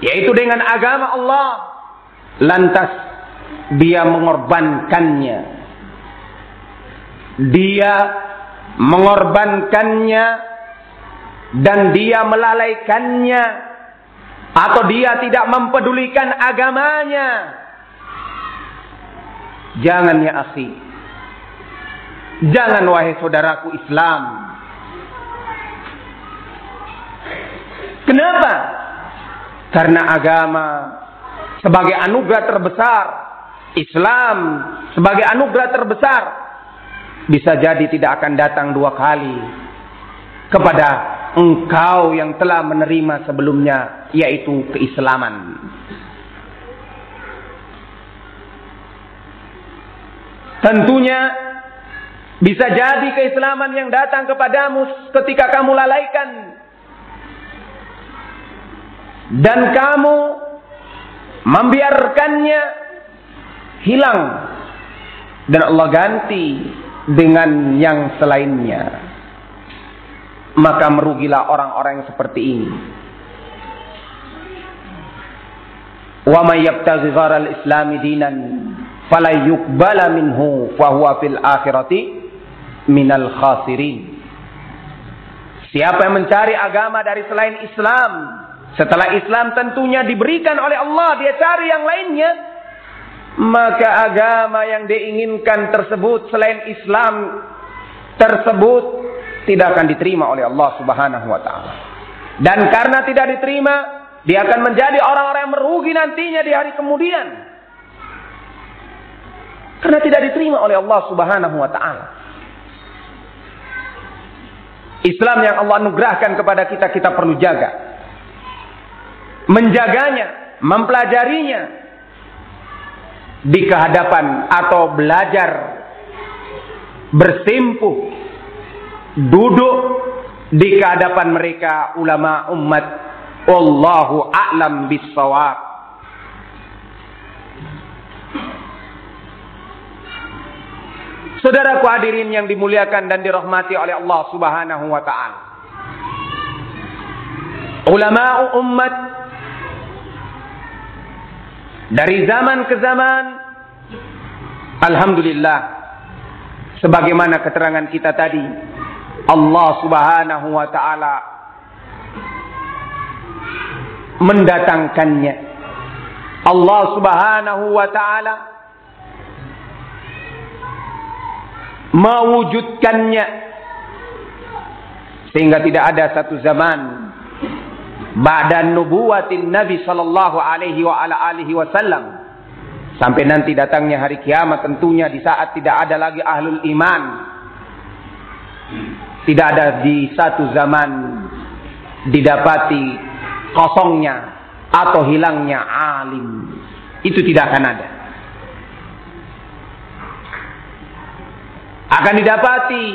yaitu dengan agama Allah lantas dia mengorbankannya. Dia mengorbankannya dan dia melalaikannya atau dia tidak mempedulikan agamanya jangan ya akhi Jangan wahai saudaraku Islam. Kenapa? Karena agama sebagai anugerah terbesar, Islam sebagai anugerah terbesar bisa jadi tidak akan datang dua kali kepada engkau yang telah menerima sebelumnya yaitu keislaman. Tentunya bisa jadi keislaman yang datang kepadamu ketika kamu lalaikan. Dan kamu membiarkannya hilang. Dan Allah ganti dengan yang selainnya. Maka merugilah orang-orang yang seperti ini. Wa may yabtaghi al-islami dinan fala yuqbala minhu fa huwa fil akhirati minal khasirin. Siapa yang mencari agama dari selain Islam, setelah Islam tentunya diberikan oleh Allah, dia cari yang lainnya, maka agama yang diinginkan tersebut selain Islam tersebut tidak akan diterima oleh Allah Subhanahu wa taala. Dan karena tidak diterima, dia akan menjadi orang-orang yang merugi nantinya di hari kemudian. Karena tidak diterima oleh Allah Subhanahu wa taala. Islam yang Allah anugerahkan kepada kita kita perlu jaga. Menjaganya, mempelajarinya di kehadapan atau belajar bersimpuh duduk di kehadapan mereka ulama umat Allahu a'lam bissawab Saudaraku hadirin yang dimuliakan dan dirahmati oleh Allah Subhanahu wa taala. Ulama umat dari zaman ke zaman alhamdulillah sebagaimana keterangan kita tadi Allah Subhanahu wa taala mendatangkannya. Allah Subhanahu wa taala mewujudkannya. Sehingga tidak ada satu zaman ba'da nubuwatin Nabi sallallahu alaihi wa ala alihi wasallam sampai nanti datangnya hari kiamat tentunya di saat tidak ada lagi ahlul iman tidak ada di satu zaman didapati kosongnya atau hilangnya alim itu tidak akan ada akan didapati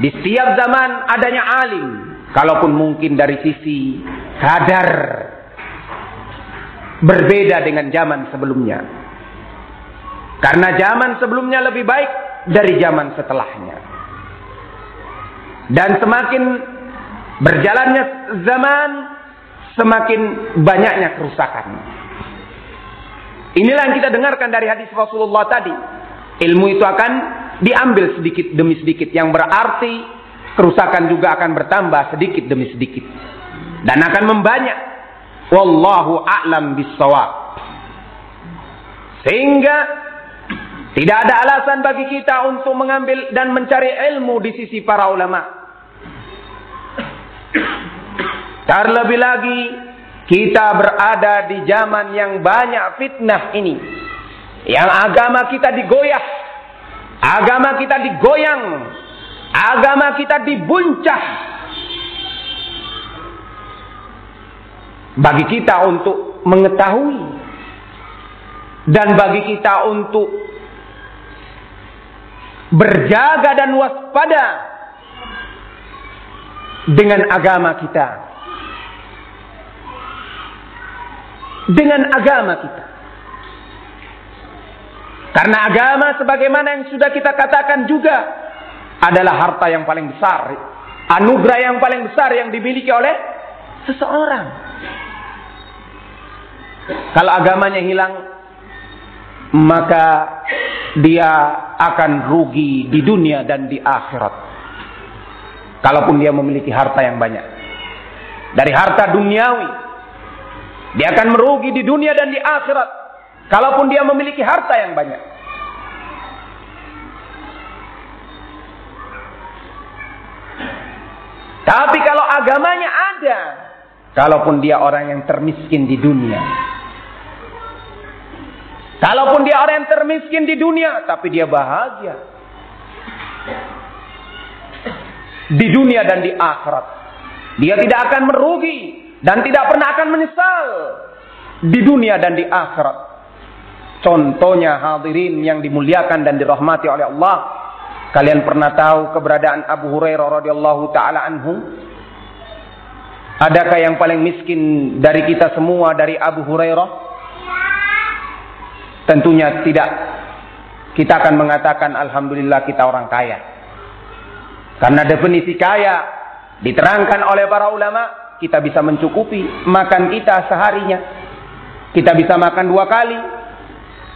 di setiap zaman adanya alim Kalaupun mungkin dari sisi kadar berbeda dengan zaman sebelumnya. Karena zaman sebelumnya lebih baik dari zaman setelahnya. Dan semakin berjalannya zaman, semakin banyaknya kerusakan. Inilah yang kita dengarkan dari hadis Rasulullah tadi. Ilmu itu akan diambil sedikit demi sedikit. Yang berarti kerusakan juga akan bertambah sedikit demi sedikit dan akan membanyak wallahu a'lam bissawab sehingga tidak ada alasan bagi kita untuk mengambil dan mencari ilmu di sisi para ulama terlebih lagi kita berada di zaman yang banyak fitnah ini yang agama kita digoyah agama kita digoyang Agama kita dibuncah. Bagi kita untuk mengetahui. Dan bagi kita untuk berjaga dan waspada dengan agama kita. Dengan agama kita. Karena agama sebagaimana yang sudah kita katakan juga adalah harta yang paling besar, anugerah yang paling besar yang dimiliki oleh seseorang. Kalau agamanya hilang, maka dia akan rugi di dunia dan di akhirat. Kalaupun dia memiliki harta yang banyak. Dari harta duniawi, dia akan merugi di dunia dan di akhirat. Kalaupun dia memiliki harta yang banyak. Tapi kalau agamanya ada, kalaupun dia orang yang termiskin di dunia, kalaupun dia orang yang termiskin di dunia, tapi dia bahagia di dunia dan di akhirat, dia tidak akan merugi dan tidak pernah akan menyesal di dunia dan di akhirat. Contohnya hadirin yang dimuliakan dan dirahmati oleh Allah Kalian pernah tahu keberadaan Abu Hurairah radhiyallahu taala anhu? Adakah yang paling miskin dari kita semua dari Abu Hurairah? Tentunya tidak. Kita akan mengatakan alhamdulillah kita orang kaya. Karena definisi kaya diterangkan oleh para ulama, kita bisa mencukupi makan kita seharinya. Kita bisa makan dua kali.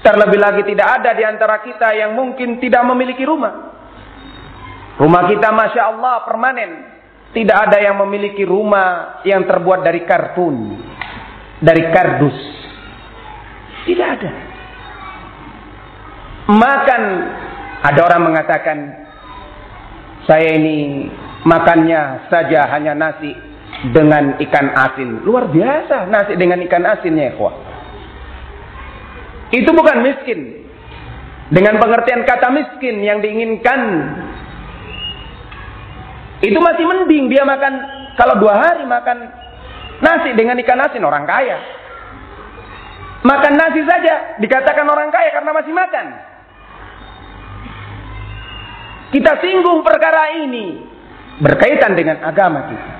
Terlebih lagi tidak ada di antara kita yang mungkin tidak memiliki rumah. Rumah kita Masya Allah permanen. Tidak ada yang memiliki rumah yang terbuat dari kartun. Dari kardus. Tidak ada. Makan. Ada orang mengatakan. Saya ini makannya saja hanya nasi dengan ikan asin. Luar biasa nasi dengan ikan asinnya. ya Itu bukan miskin. Dengan pengertian kata miskin yang diinginkan itu masih mending dia makan kalau dua hari makan nasi dengan ikan asin orang kaya. Makan nasi saja dikatakan orang kaya karena masih makan. Kita singgung perkara ini berkaitan dengan agama kita.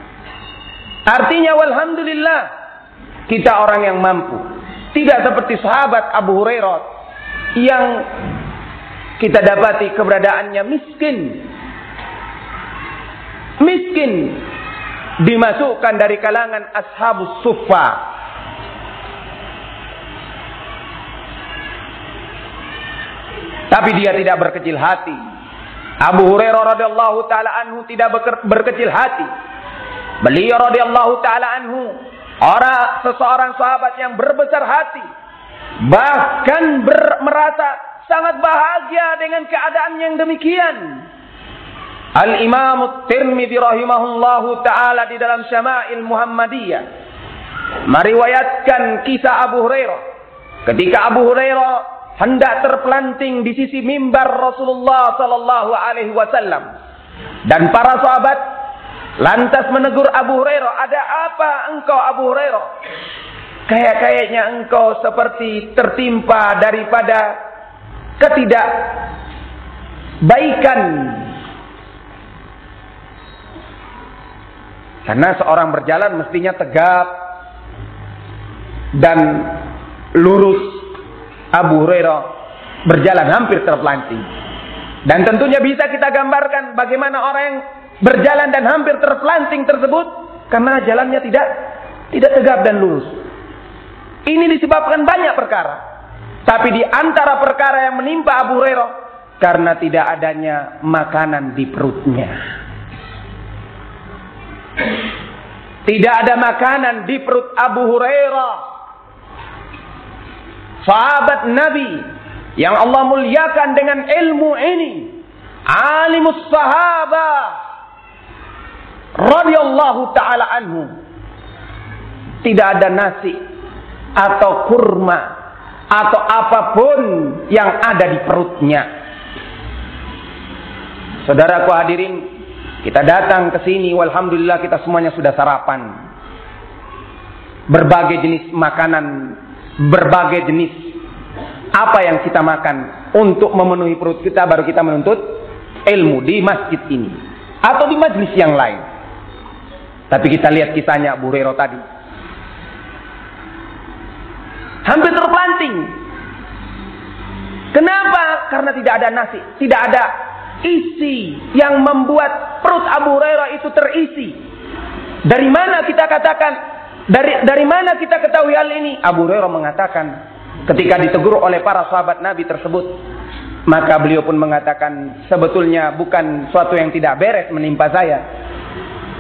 Artinya walhamdulillah kita orang yang mampu. Tidak seperti sahabat Abu Hurairah yang kita dapati keberadaannya miskin miskin dimasukkan dari kalangan ashabus sufa tapi dia tidak berkecil hati Abu Hurairah radhiyallahu taala anhu tidak berkecil hati. Beliau radhiyallahu taala anhu orang seseorang sahabat yang berbesar hati bahkan ber, merasa sangat bahagia dengan keadaan yang demikian. Al Imam Tirmidzi rahimahullahu taala di dalam Syama'il Muhammadiyah meriwayatkan kisah Abu Hurairah ketika Abu Hurairah hendak terpelanting di sisi mimbar Rasulullah sallallahu alaihi wasallam. Dan para sahabat lantas menegur Abu Hurairah, "Ada apa engkau Abu Hurairah? Kayak-kayaknya engkau seperti tertimpa daripada ketidak baikan." Karena seorang berjalan mestinya tegap dan lurus Abu Hurairah berjalan hampir terpelanting. Dan tentunya bisa kita gambarkan bagaimana orang yang berjalan dan hampir terpelanting tersebut karena jalannya tidak tidak tegap dan lurus. Ini disebabkan banyak perkara. Tapi di antara perkara yang menimpa Abu Hurairah karena tidak adanya makanan di perutnya. Tidak ada makanan di perut Abu Hurairah sahabat Nabi yang Allah muliakan dengan ilmu ini. Alimus sahaba radhiyallahu taala anhu. Tidak ada nasi atau kurma atau apa pun yang ada di perutnya. Saudaraku hadirin, kita datang ke sini walhamdulillah kita semuanya sudah sarapan. Berbagai jenis makanan berbagai jenis apa yang kita makan untuk memenuhi perut kita baru kita menuntut ilmu di masjid ini atau di majlis yang lain. Tapi kita lihat kisahnya Abu Hurairah tadi. Hampir terpelanting. Kenapa? Karena tidak ada nasi, tidak ada isi yang membuat perut Abu Hurairah itu terisi. Dari mana kita katakan dari dari mana kita ketahui hal ini? Abu Hurairah mengatakan ketika ditegur oleh para sahabat Nabi tersebut, maka beliau pun mengatakan sebetulnya bukan suatu yang tidak beres menimpa saya,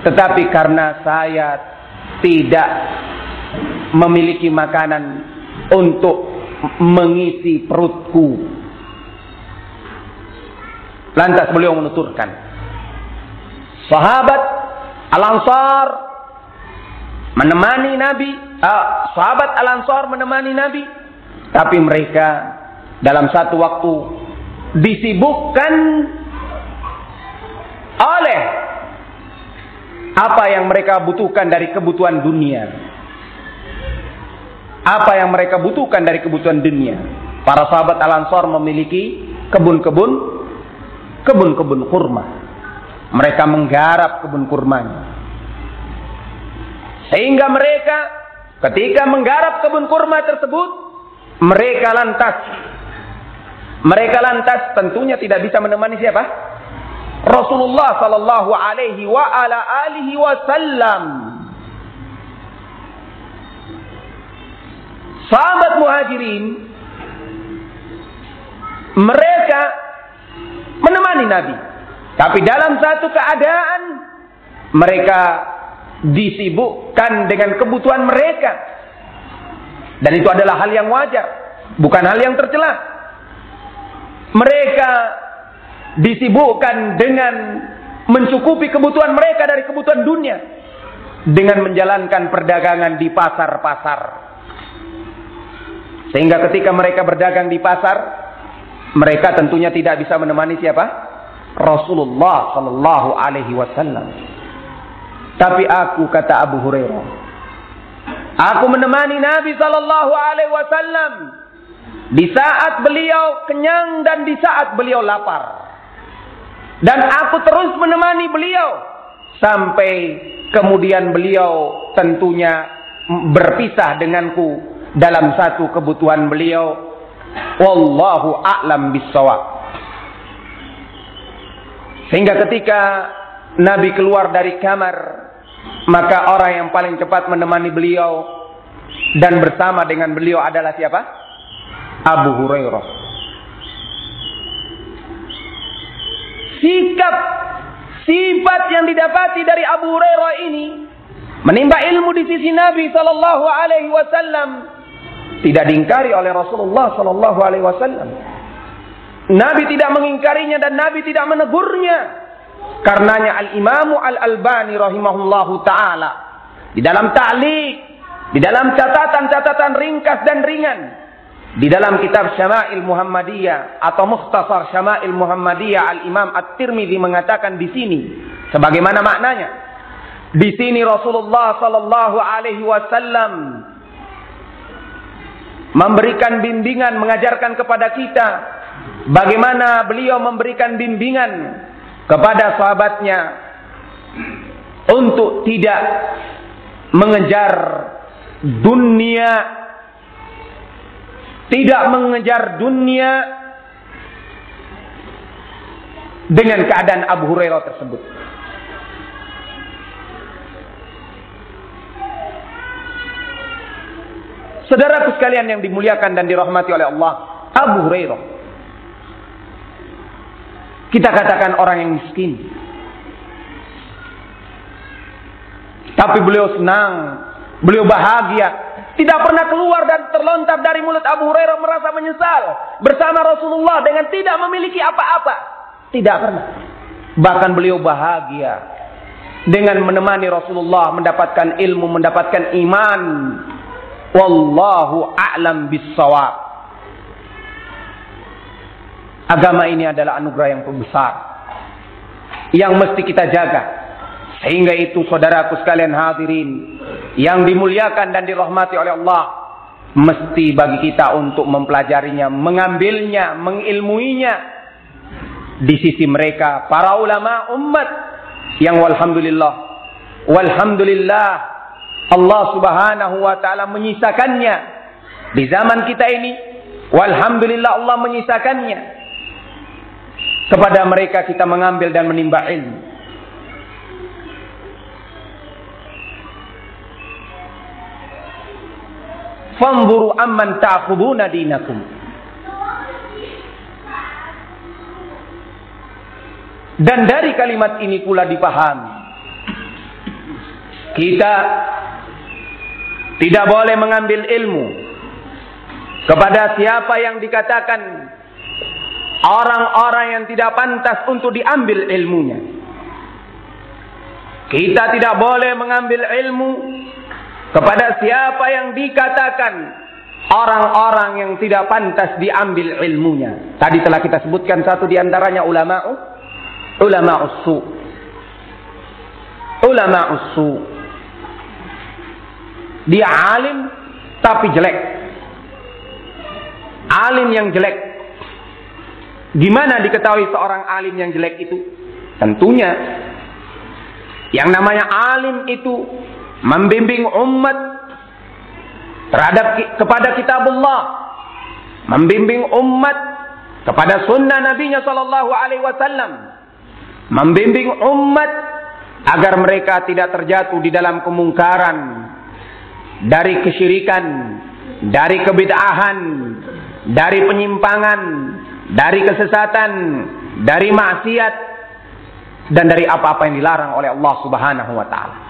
tetapi karena saya tidak memiliki makanan untuk mengisi perutku. Lantas beliau menuturkan, sahabat Al-Ansar menemani Nabi, uh, sahabat Al-Ansar menemani Nabi, tapi mereka dalam satu waktu disibukkan oleh apa yang mereka butuhkan dari kebutuhan dunia. Apa yang mereka butuhkan dari kebutuhan dunia. Para sahabat Al-Ansar memiliki kebun-kebun kebun-kebun kurma. Mereka menggarap kebun kurmanya. Sehingga mereka ketika menggarap kebun kurma tersebut, mereka lantas mereka lantas tentunya tidak bisa menemani siapa? Rasulullah sallallahu alaihi wa ala alihi wasallam. Sahabat Muhajirin mereka menemani Nabi. Tapi dalam satu keadaan mereka disibukkan dengan kebutuhan mereka. Dan itu adalah hal yang wajar, bukan hal yang tercela. Mereka disibukkan dengan mencukupi kebutuhan mereka dari kebutuhan dunia dengan menjalankan perdagangan di pasar-pasar. Sehingga ketika mereka berdagang di pasar, mereka tentunya tidak bisa menemani siapa? Rasulullah sallallahu alaihi wasallam. Tapi aku kata Abu Hurairah, aku menemani Nabi sallallahu alaihi wasallam di saat beliau kenyang dan di saat beliau lapar. Dan aku terus menemani beliau sampai kemudian beliau tentunya berpisah denganku dalam satu kebutuhan beliau. Wallahu a'lam bissawab. Sehingga ketika Nabi keluar dari kamar maka orang yang paling cepat menemani beliau dan bersama dengan beliau adalah siapa? Abu Hurairah. sikap sifat yang didapati dari Abu Hurairah ini menimba ilmu di sisi Nabi sallallahu alaihi wasallam tidak diingkari oleh Rasulullah sallallahu alaihi wasallam. Nabi tidak mengingkarinya dan Nabi tidak menegurnya. Karenanya Al-Imamu Al-Albani rahimahullahu taala di dalam ta'liq, di dalam catatan-catatan ringkas dan ringan di dalam kitab Syama'il Muhammadiyah atau Mukhtasar Syama'il Muhammadiyah Al-Imam At-Tirmidzi mengatakan di sini sebagaimana maknanya. Di sini Rasulullah sallallahu alaihi wasallam memberikan bimbingan mengajarkan kepada kita bagaimana beliau memberikan bimbingan kepada sahabatnya untuk tidak mengejar dunia tidak mengejar dunia dengan keadaan Abu Hurairah tersebut. Saudaraku sekalian yang dimuliakan dan dirahmati oleh Allah, Abu Hurairah. Kita katakan orang yang miskin. Tapi beliau senang, beliau bahagia tidak pernah keluar dan terlontar dari mulut Abu Hurairah merasa menyesal bersama Rasulullah dengan tidak memiliki apa-apa. Tidak pernah. Bahkan beliau bahagia dengan menemani Rasulullah mendapatkan ilmu, mendapatkan iman. Wallahu a'lam bissawab. Agama ini adalah anugerah yang besar yang mesti kita jaga. Sehingga itu saudaraku sekalian hadirin yang dimuliakan dan dirahmati oleh Allah mesti bagi kita untuk mempelajarinya, mengambilnya, mengilmuinya. Di sisi mereka para ulama umat yang walhamdulillah walhamdulillah Allah Subhanahu wa taala menyisakannya. Di zaman kita ini walhamdulillah Allah menyisakannya kepada mereka kita mengambil dan menimba ilmu Fanzuru amman ta'khuduna dinakum. Dan dari kalimat ini pula dipahami. Kita tidak boleh mengambil ilmu kepada siapa yang dikatakan orang-orang yang tidak pantas untuk diambil ilmunya. Kita tidak boleh mengambil ilmu kepada siapa yang dikatakan orang-orang yang tidak pantas diambil ilmunya. Tadi telah kita sebutkan satu di antaranya ulama ulama usu. Ulama usu. Dia alim tapi jelek. Alim yang jelek. Gimana diketahui seorang alim yang jelek itu? Tentunya. Yang namanya alim itu membimbing umat terhadap kepada kitabullah. Membimbing umat kepada sunnah nabinya sallallahu alaihi wasallam. Membimbing umat agar mereka tidak terjatuh di dalam kemungkaran dari kesyirikan dari kebid'ahan dari penyimpangan dari kesesatan dari maksiat dan dari apa-apa yang dilarang oleh Allah Subhanahu wa taala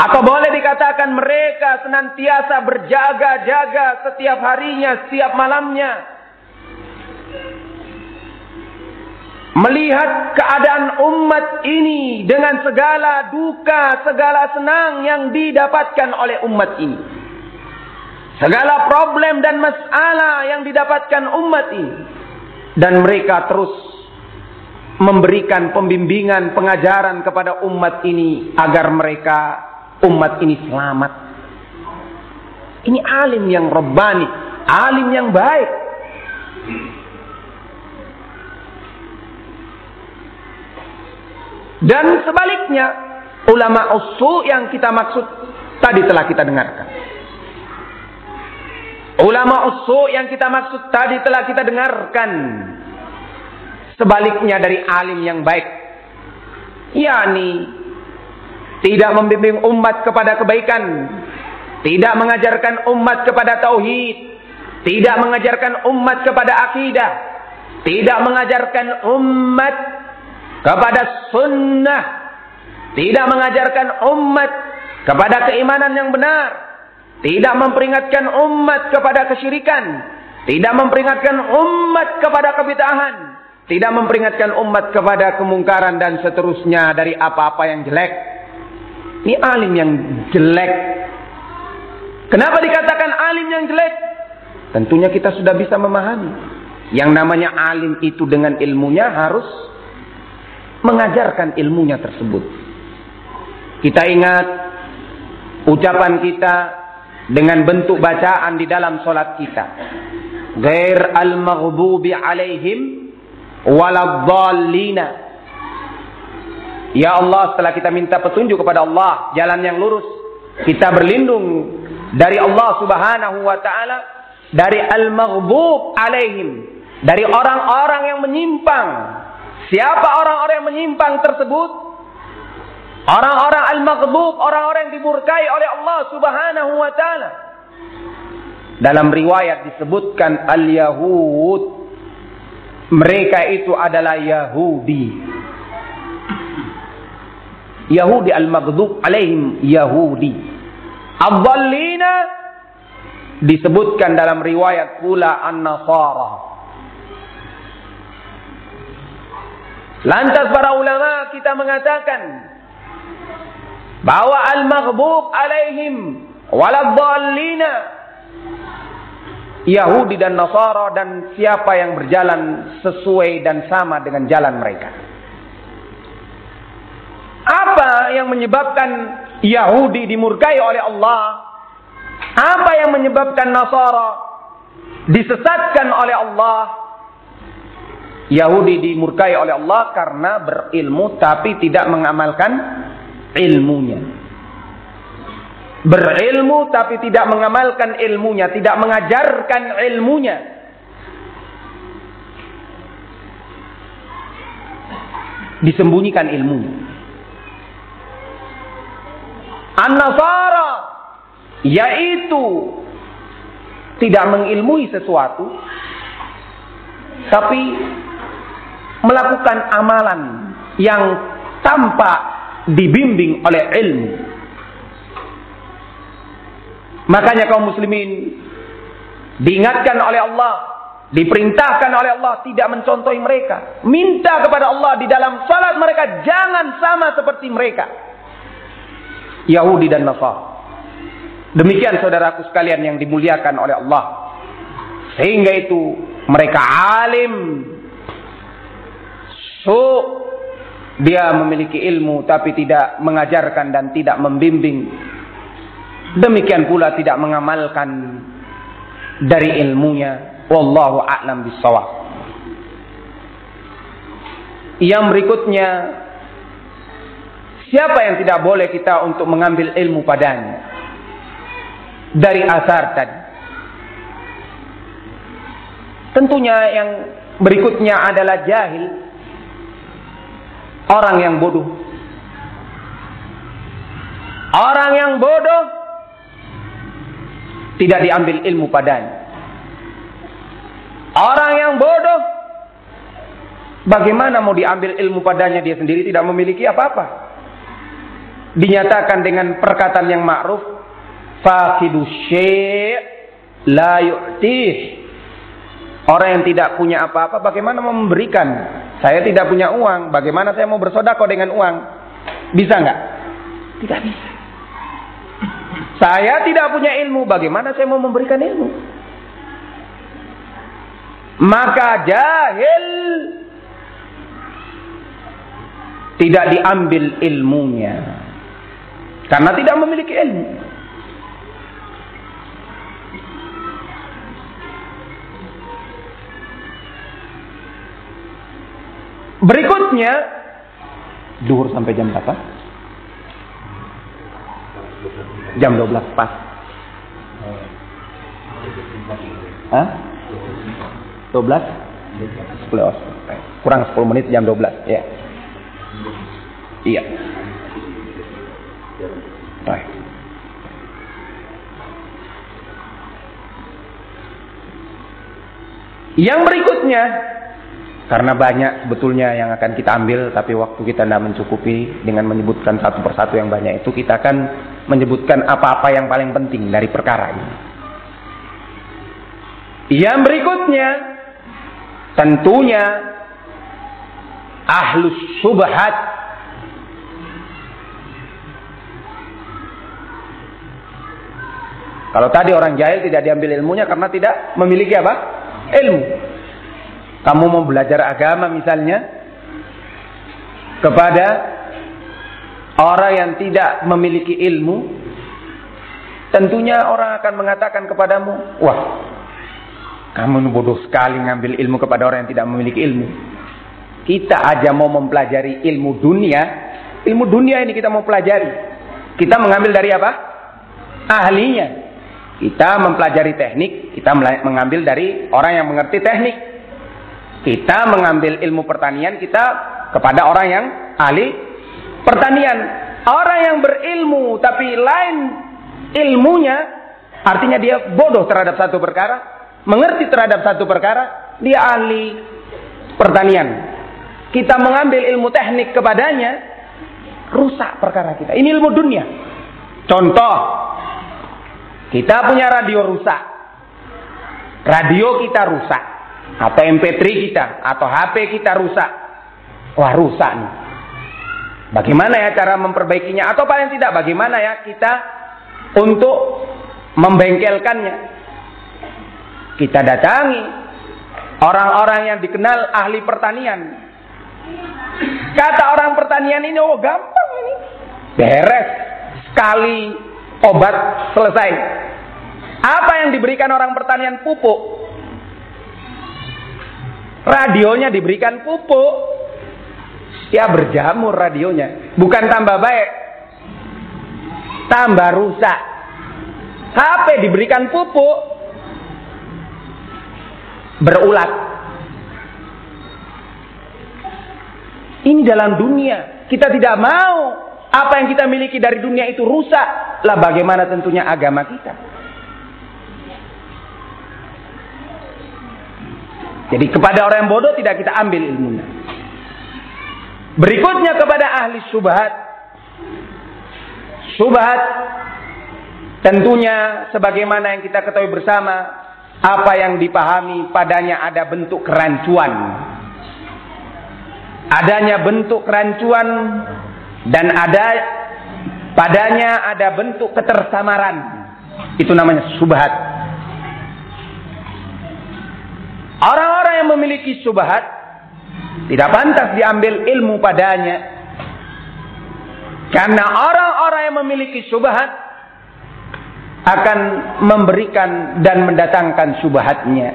Atau boleh dikatakan mereka senantiasa berjaga-jaga setiap harinya, setiap malamnya. Melihat keadaan umat ini dengan segala duka, segala senang yang didapatkan oleh umat ini. Segala problem dan masalah yang didapatkan umat ini. Dan mereka terus memberikan pembimbingan, pengajaran kepada umat ini agar mereka umat ini selamat. Ini alim yang rebani, alim yang baik. Dan sebaliknya, ulama usul yang kita maksud tadi telah kita dengarkan. Ulama usul yang kita maksud tadi telah kita dengarkan. Sebaliknya dari alim yang baik. Yani tidak membimbing umat kepada kebaikan, tidak mengajarkan umat kepada tauhid, tidak mengajarkan umat kepada akidah, tidak mengajarkan umat kepada sunnah, tidak mengajarkan umat kepada keimanan yang benar, tidak memperingatkan umat kepada kesyirikan, tidak memperingatkan umat kepada kebitahan, tidak memperingatkan umat kepada kemungkaran dan seterusnya dari apa-apa yang jelek. Ini alim yang jelek. Kenapa dikatakan alim yang jelek? Tentunya kita sudah bisa memahami. Yang namanya alim itu dengan ilmunya harus mengajarkan ilmunya tersebut. Kita ingat ucapan kita dengan bentuk bacaan di dalam solat kita. Ghair al-maghdubi alaihim waladhdallina. Ya Allah, setelah kita minta petunjuk kepada Allah, jalan yang lurus, kita berlindung dari Allah Subhanahu wa taala dari al-maghdub alaihim, dari orang-orang yang menyimpang. Siapa orang-orang yang menyimpang tersebut? Orang-orang al-maghdub, orang-orang yang dimurkai oleh Allah Subhanahu wa taala. Dalam riwayat disebutkan al-yahud. Mereka itu adalah Yahudi. Yahudi al-maghdub alaihim Yahudi. Ad-dhallina disebutkan dalam riwayat pula an-nasara. Lantas para ulama kita mengatakan bahwa al-maghdub alaihim waladhdallina Yahudi dan Nasara dan siapa yang berjalan sesuai dan sama dengan jalan mereka. Apa yang menyebabkan Yahudi dimurkai oleh Allah? Apa yang menyebabkan Nasara disesatkan oleh Allah? Yahudi dimurkai oleh Allah karena berilmu tapi tidak mengamalkan ilmunya. Berilmu tapi tidak mengamalkan ilmunya, tidak mengajarkan ilmunya. Disembunyikan ilmunya. An-Nasara yaitu tidak mengilmui sesuatu tapi melakukan amalan yang tanpa dibimbing oleh ilmu. Makanya kaum muslimin diingatkan oleh Allah, diperintahkan oleh Allah tidak mencontohi mereka. Minta kepada Allah di dalam salat mereka jangan sama seperti mereka. Yahudi dan Nasara. Demikian saudaraku sekalian yang dimuliakan oleh Allah. Sehingga itu mereka alim su dia memiliki ilmu tapi tidak mengajarkan dan tidak membimbing. Demikian pula tidak mengamalkan dari ilmunya. Wallahu a'lam bissawab. Yang berikutnya siapa yang tidak boleh kita untuk mengambil ilmu padanya? Dari asar tadi. Tentunya yang berikutnya adalah jahil orang yang bodoh. Orang yang bodoh tidak diambil ilmu padanya. Orang yang bodoh bagaimana mau diambil ilmu padanya dia sendiri tidak memiliki apa-apa. Dinyatakan dengan perkataan yang ma'ruf faqidu syai' la yu'tih. Orang yang tidak punya apa-apa bagaimana memberikan saya tidak punya uang, bagaimana saya mau bersodako dengan uang? Bisa nggak? Tidak bisa. Saya tidak punya ilmu, bagaimana saya mau memberikan ilmu? Maka jahil tidak diambil ilmunya karena tidak memiliki ilmu. Berikutnya duhur sampai jam berapa? Jam 12 pas. Hah? 12? 10. Kurang 10 menit jam 12, ya. Iya. Baik. Yang berikutnya Karena banyak sebetulnya yang akan kita ambil, tapi waktu kita tidak mencukupi dengan menyebutkan satu persatu yang banyak itu, kita akan menyebutkan apa-apa yang paling penting dari perkara ini. Yang berikutnya, tentunya ahlus subhat Kalau tadi orang jahil tidak diambil ilmunya karena tidak memiliki apa? Ilmu. Kamu mau belajar agama misalnya kepada orang yang tidak memiliki ilmu, tentunya orang akan mengatakan kepadamu, "Wah, kamu bodoh sekali ngambil ilmu kepada orang yang tidak memiliki ilmu." Kita aja mau mempelajari ilmu dunia, ilmu dunia ini kita mau pelajari. Kita mengambil dari apa? Ahlinya. Kita mempelajari teknik, kita mengambil dari orang yang mengerti teknik. Kita mengambil ilmu pertanian, kita kepada orang yang ahli pertanian. Orang yang berilmu tapi lain ilmunya, artinya dia bodoh terhadap satu perkara, mengerti terhadap satu perkara, dia ahli pertanian. Kita mengambil ilmu teknik kepadanya, rusak perkara kita. Ini ilmu dunia. Contoh, kita punya radio rusak. Radio kita rusak. Atau MP3 kita. Atau HP kita rusak. Wah rusak nih. Bagaimana ya cara memperbaikinya? Atau paling tidak bagaimana ya kita untuk membengkelkannya? Kita datangi orang-orang yang dikenal ahli pertanian. Kata orang pertanian ini, oh gampang ini. Beres. Sekali obat selesai. Apa yang diberikan orang pertanian pupuk? Radionya diberikan pupuk. Ya berjamur radionya. Bukan tambah baik. Tambah rusak. HP diberikan pupuk. Berulat. Ini dalam dunia. Kita tidak mau apa yang kita miliki dari dunia itu rusak. Lah bagaimana tentunya agama kita. Jadi kepada orang yang bodoh tidak kita ambil ilmunya. Berikutnya kepada ahli subhat. Subhat tentunya sebagaimana yang kita ketahui bersama apa yang dipahami padanya ada bentuk kerancuan. Adanya bentuk kerancuan dan ada padanya ada bentuk ketersamaran. Itu namanya subhat. Orang-orang yang memiliki subhat tidak pantas diambil ilmu padanya. Karena orang-orang yang memiliki subhat akan memberikan dan mendatangkan subhatnya.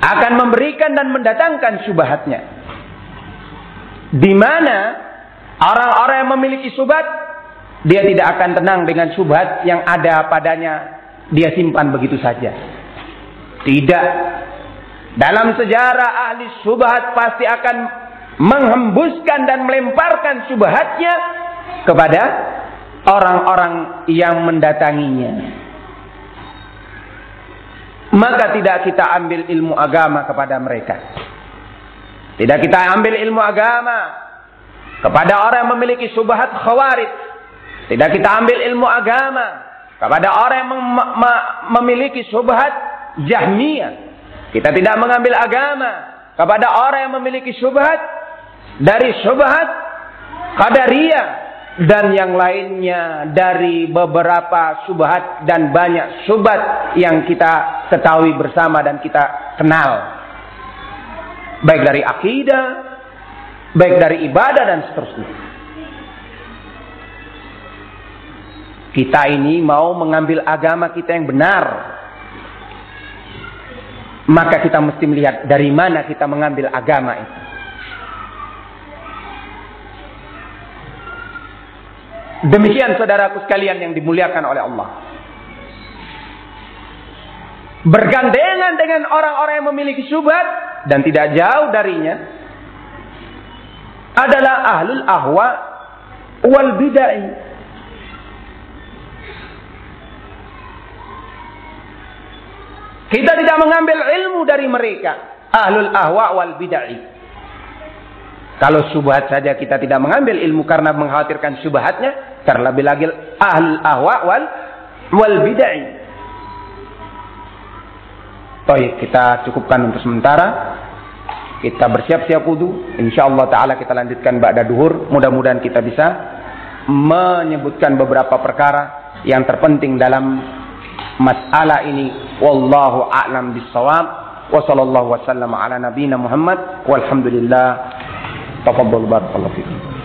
Akan memberikan dan mendatangkan subhatnya di mana orang-orang yang memiliki subhat dia tidak akan tenang dengan subhat yang ada padanya dia simpan begitu saja. Tidak. Dalam sejarah ahli subhat pasti akan menghembuskan dan melemparkan subhatnya kepada orang-orang yang mendatanginya. Maka tidak kita ambil ilmu agama kepada mereka. Tidak kita ambil ilmu agama kepada orang yang memiliki subhat khawarij. Tidak kita ambil ilmu agama kepada orang yang mem memiliki subhat jahmiyah. Kita tidak mengambil agama kepada orang yang memiliki subhat dari subhat qadariyah dan yang lainnya dari beberapa subhat dan banyak subhat yang kita ketahui bersama dan kita kenal baik dari akidah, baik dari ibadah dan seterusnya. Kita ini mau mengambil agama kita yang benar. Maka kita mesti melihat dari mana kita mengambil agama itu. Demikian saudaraku sekalian yang dimuliakan oleh Allah. Bergandengan dengan orang-orang yang memiliki syubhat dan tidak jauh darinya adalah ahlul ahwa wal bid'ah. Kita tidak mengambil ilmu dari mereka. Ahlul ahwa wal bid'ah. Kalau syubhat saja kita tidak mengambil ilmu karena mengkhawatirkan syubhatnya, terlebih lagi ahlul ahwa wal wal bid'ah. Baik, kita cukupkan untuk sementara. Kita bersiap-siap wudu. Insyaallah taala kita lanjutkan ba'da duhur. Mudah-mudahan kita bisa menyebutkan beberapa perkara yang terpenting dalam masalah ini. Wallahu a'lam bissawab. Wa sallallahu wasallam ala nabiyina Muhammad walhamdulillah. Tafadhal barakallahu fikum.